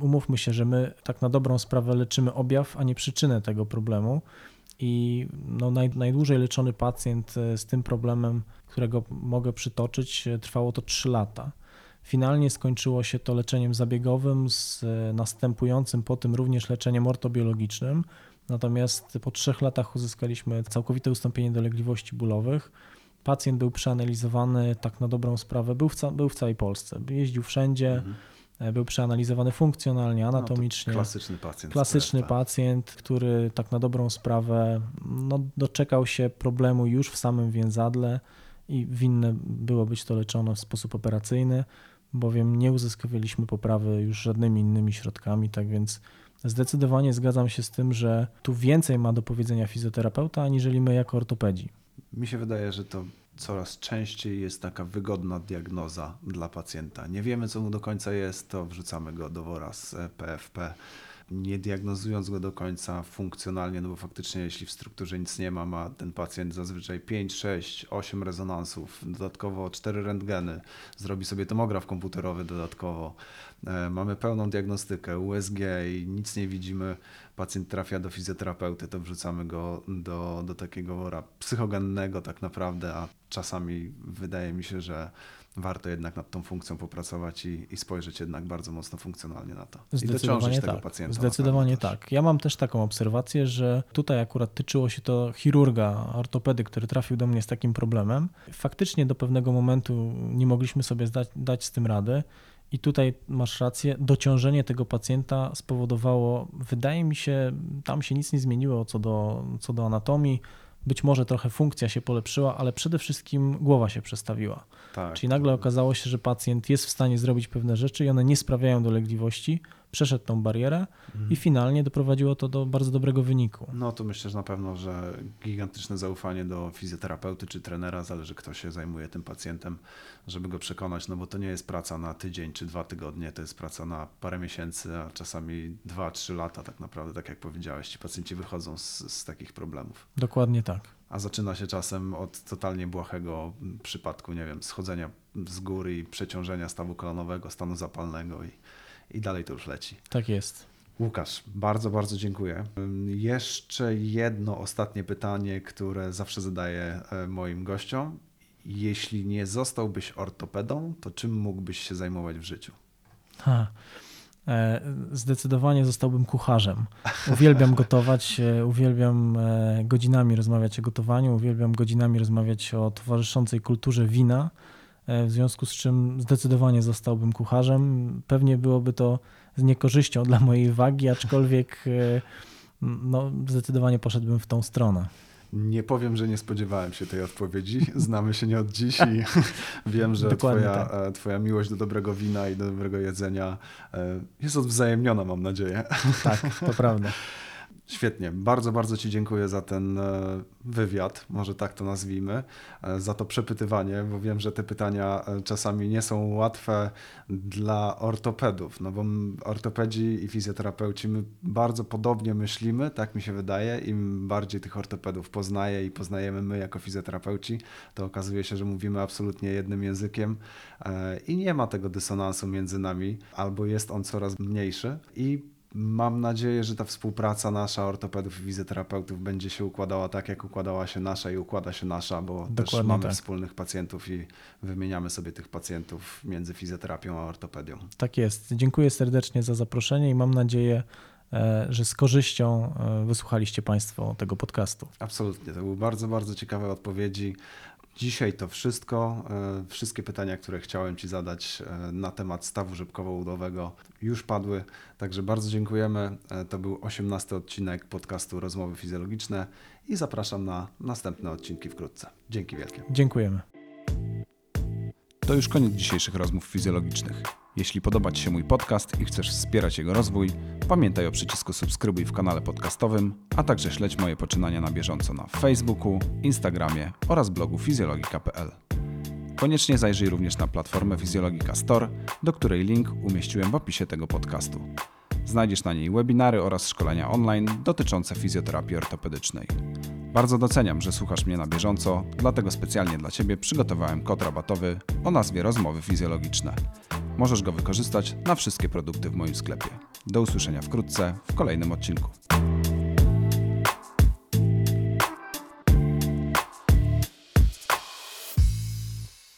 umówmy się, że my tak na dobrą sprawę leczymy objaw, a nie przyczynę tego problemu. I no naj, najdłużej leczony pacjent e, z tym problemem, którego mogę przytoczyć, e, trwało to 3 lata. Finalnie skończyło się to leczeniem zabiegowym z e, następującym po tym również leczeniem ortobiologicznym. Natomiast po trzech latach uzyskaliśmy całkowite ustąpienie dolegliwości bólowych. Pacjent był przeanalizowany tak na dobrą sprawę, był w, ca- był w całej Polsce, jeździł wszędzie, Mhm. E, był przeanalizowany funkcjonalnie, No to anatomicznie. klasyczny pacjent. Klasyczny tak. pacjent, który tak na dobrą sprawę no, doczekał się problemu już w samym więzadle i winne było być to leczone w sposób operacyjny. bowiem nie uzyskiwaliśmy poprawy już żadnymi innymi środkami, tak więc zdecydowanie zgadzam się z tym, że tu więcej ma do powiedzenia fizjoterapeuta, aniżeli my jako ortopedzi. Mi się wydaje, że to coraz częściej jest taka wygodna diagnoza dla pacjenta. Nie wiemy, co mu do końca jest, to wrzucamy go do wora z PFP nie diagnozując go do końca funkcjonalnie, no bo faktycznie jeśli w strukturze nic nie ma, ma ten pacjent zazwyczaj 5, 6, 8 rezonansów, dodatkowo 4 rentgeny, zrobi sobie tomograf komputerowy dodatkowo. E, mamy pełną diagnostykę USG i nic nie widzimy. Pacjent trafia do fizjoterapeuty, to wrzucamy go do, do takiego wora psychogennego tak naprawdę, a czasami wydaje mi się, że warto jednak nad tą funkcją popracować i, i spojrzeć jednak bardzo mocno funkcjonalnie na to. Zdecydowanie I tak. tego pacjenta. Zdecydowanie tak. Ja mam też taką obserwację, że tutaj akurat tyczyło się to chirurga, ortopedy, który trafił do mnie z takim problemem. Faktycznie do pewnego momentu nie mogliśmy sobie zdać, dać z tym rady. I tutaj masz rację, dociążenie tego pacjenta spowodowało, wydaje mi się, tam się nic nie zmieniło co do, co do anatomii, być może trochę funkcja się polepszyła, ale przede wszystkim głowa się przestawiła. Tak. Czyli nagle okazało się, że pacjent jest w stanie zrobić pewne rzeczy i one nie sprawiają dolegliwości, przeszedł tą barierę mhm. i finalnie doprowadziło to do bardzo dobrego wyniku. No to myślę, że na pewno, że gigantyczne zaufanie do fizjoterapeuty czy trenera, zależy kto się zajmuje tym pacjentem, żeby go przekonać, no bo to nie jest praca na tydzień czy dwa tygodnie, to jest praca na parę miesięcy, a czasami dwa, trzy lata tak naprawdę, tak jak powiedziałeś, ci pacjenci wychodzą z, z takich problemów. Dokładnie tak. A zaczyna się czasem od totalnie błahego przypadku, nie wiem, schodzenia z góry i przeciążenia stawu kolonowego, stanu zapalnego i i dalej to już leci. Tak jest. Łukasz, bardzo, bardzo dziękuję. Jeszcze jedno ostatnie pytanie, które zawsze zadaję e, moim gościom. Jeśli nie zostałbyś ortopedą, to czym mógłbyś się zajmować w życiu? Ha. E, zdecydowanie zostałbym kucharzem. Uwielbiam gotować, e, uwielbiam godzinami rozmawiać o gotowaniu, uwielbiam godzinami rozmawiać o towarzyszącej kulturze wina w związku z czym zdecydowanie zostałbym kucharzem. Pewnie byłoby to z niekorzyścią dla mojej wagi, aczkolwiek e, no, zdecydowanie poszedłbym w tą stronę. Nie powiem, że nie spodziewałem się tej odpowiedzi. Znamy się nie od dziś i wiem, że twoja, tak. E, twoja miłość do dobrego wina i do dobrego jedzenia jest odwzajemniona, mam nadzieję. Tak, to prawda. Świetnie. Bardzo, bardzo Ci dziękuję za ten e, wywiad, może tak to nazwijmy, e, za to przepytywanie, bo wiem, że te pytania e, czasami nie są łatwe dla ortopedów, no bo ortopedzi i fizjoterapeuci my bardzo podobnie myślimy, tak mi się wydaje. Im bardziej tych ortopedów poznaję i poznajemy my jako fizjoterapeuci, to okazuje się, że mówimy absolutnie jednym językiem i nie ma tego dysonansu między nami, albo jest on coraz mniejszy i Mam nadzieję, że ta współpraca nasza ortopedów i fizjoterapeutów będzie się układała tak, jak układała się nasza i układa się nasza, bo Dokładnie też mamy tak. wspólnych pacjentów i wymieniamy sobie tych pacjentów między fizjoterapią a ortopedią. Tak jest. Dziękuję serdecznie za zaproszenie i mam nadzieję, e, że z korzyścią e, wysłuchaliście Państwo tego podcastu. Absolutnie. To były bardzo, bardzo ciekawe odpowiedzi. Dzisiaj to wszystko. E, wszystkie pytania, które chciałem Ci zadać e, na temat stawu rzepkowo-udowego już padły, także bardzo dziękujemy. E, to był 18 odcinek podcastu Rozmowy Fizjologiczne i zapraszam na następne odcinki wkrótce. Dzięki wielkie. Dziękujemy. To już koniec dzisiejszych rozmów fizjologicznych. Jeśli podoba Ci się mój podcast i chcesz wspierać jego rozwój, pamiętaj o przycisku subskrybuj w kanale podcastowym, a także śledź moje poczynania na bieżąco na Facebooku, Instagramie oraz blogu fizjologika.pl. Koniecznie zajrzyj również na platformę Fizjologika Store, do której link umieściłem w opisie tego podcastu. Znajdziesz na niej webinary oraz szkolenia online dotyczące fizjoterapii ortopedycznej. Bardzo doceniam, że słuchasz mnie na bieżąco, dlatego specjalnie dla Ciebie przygotowałem kod rabatowy o nazwie Rozmowy Fizjologiczne. Możesz go wykorzystać na wszystkie produkty w moim sklepie. Do usłyszenia wkrótce w kolejnym odcinku.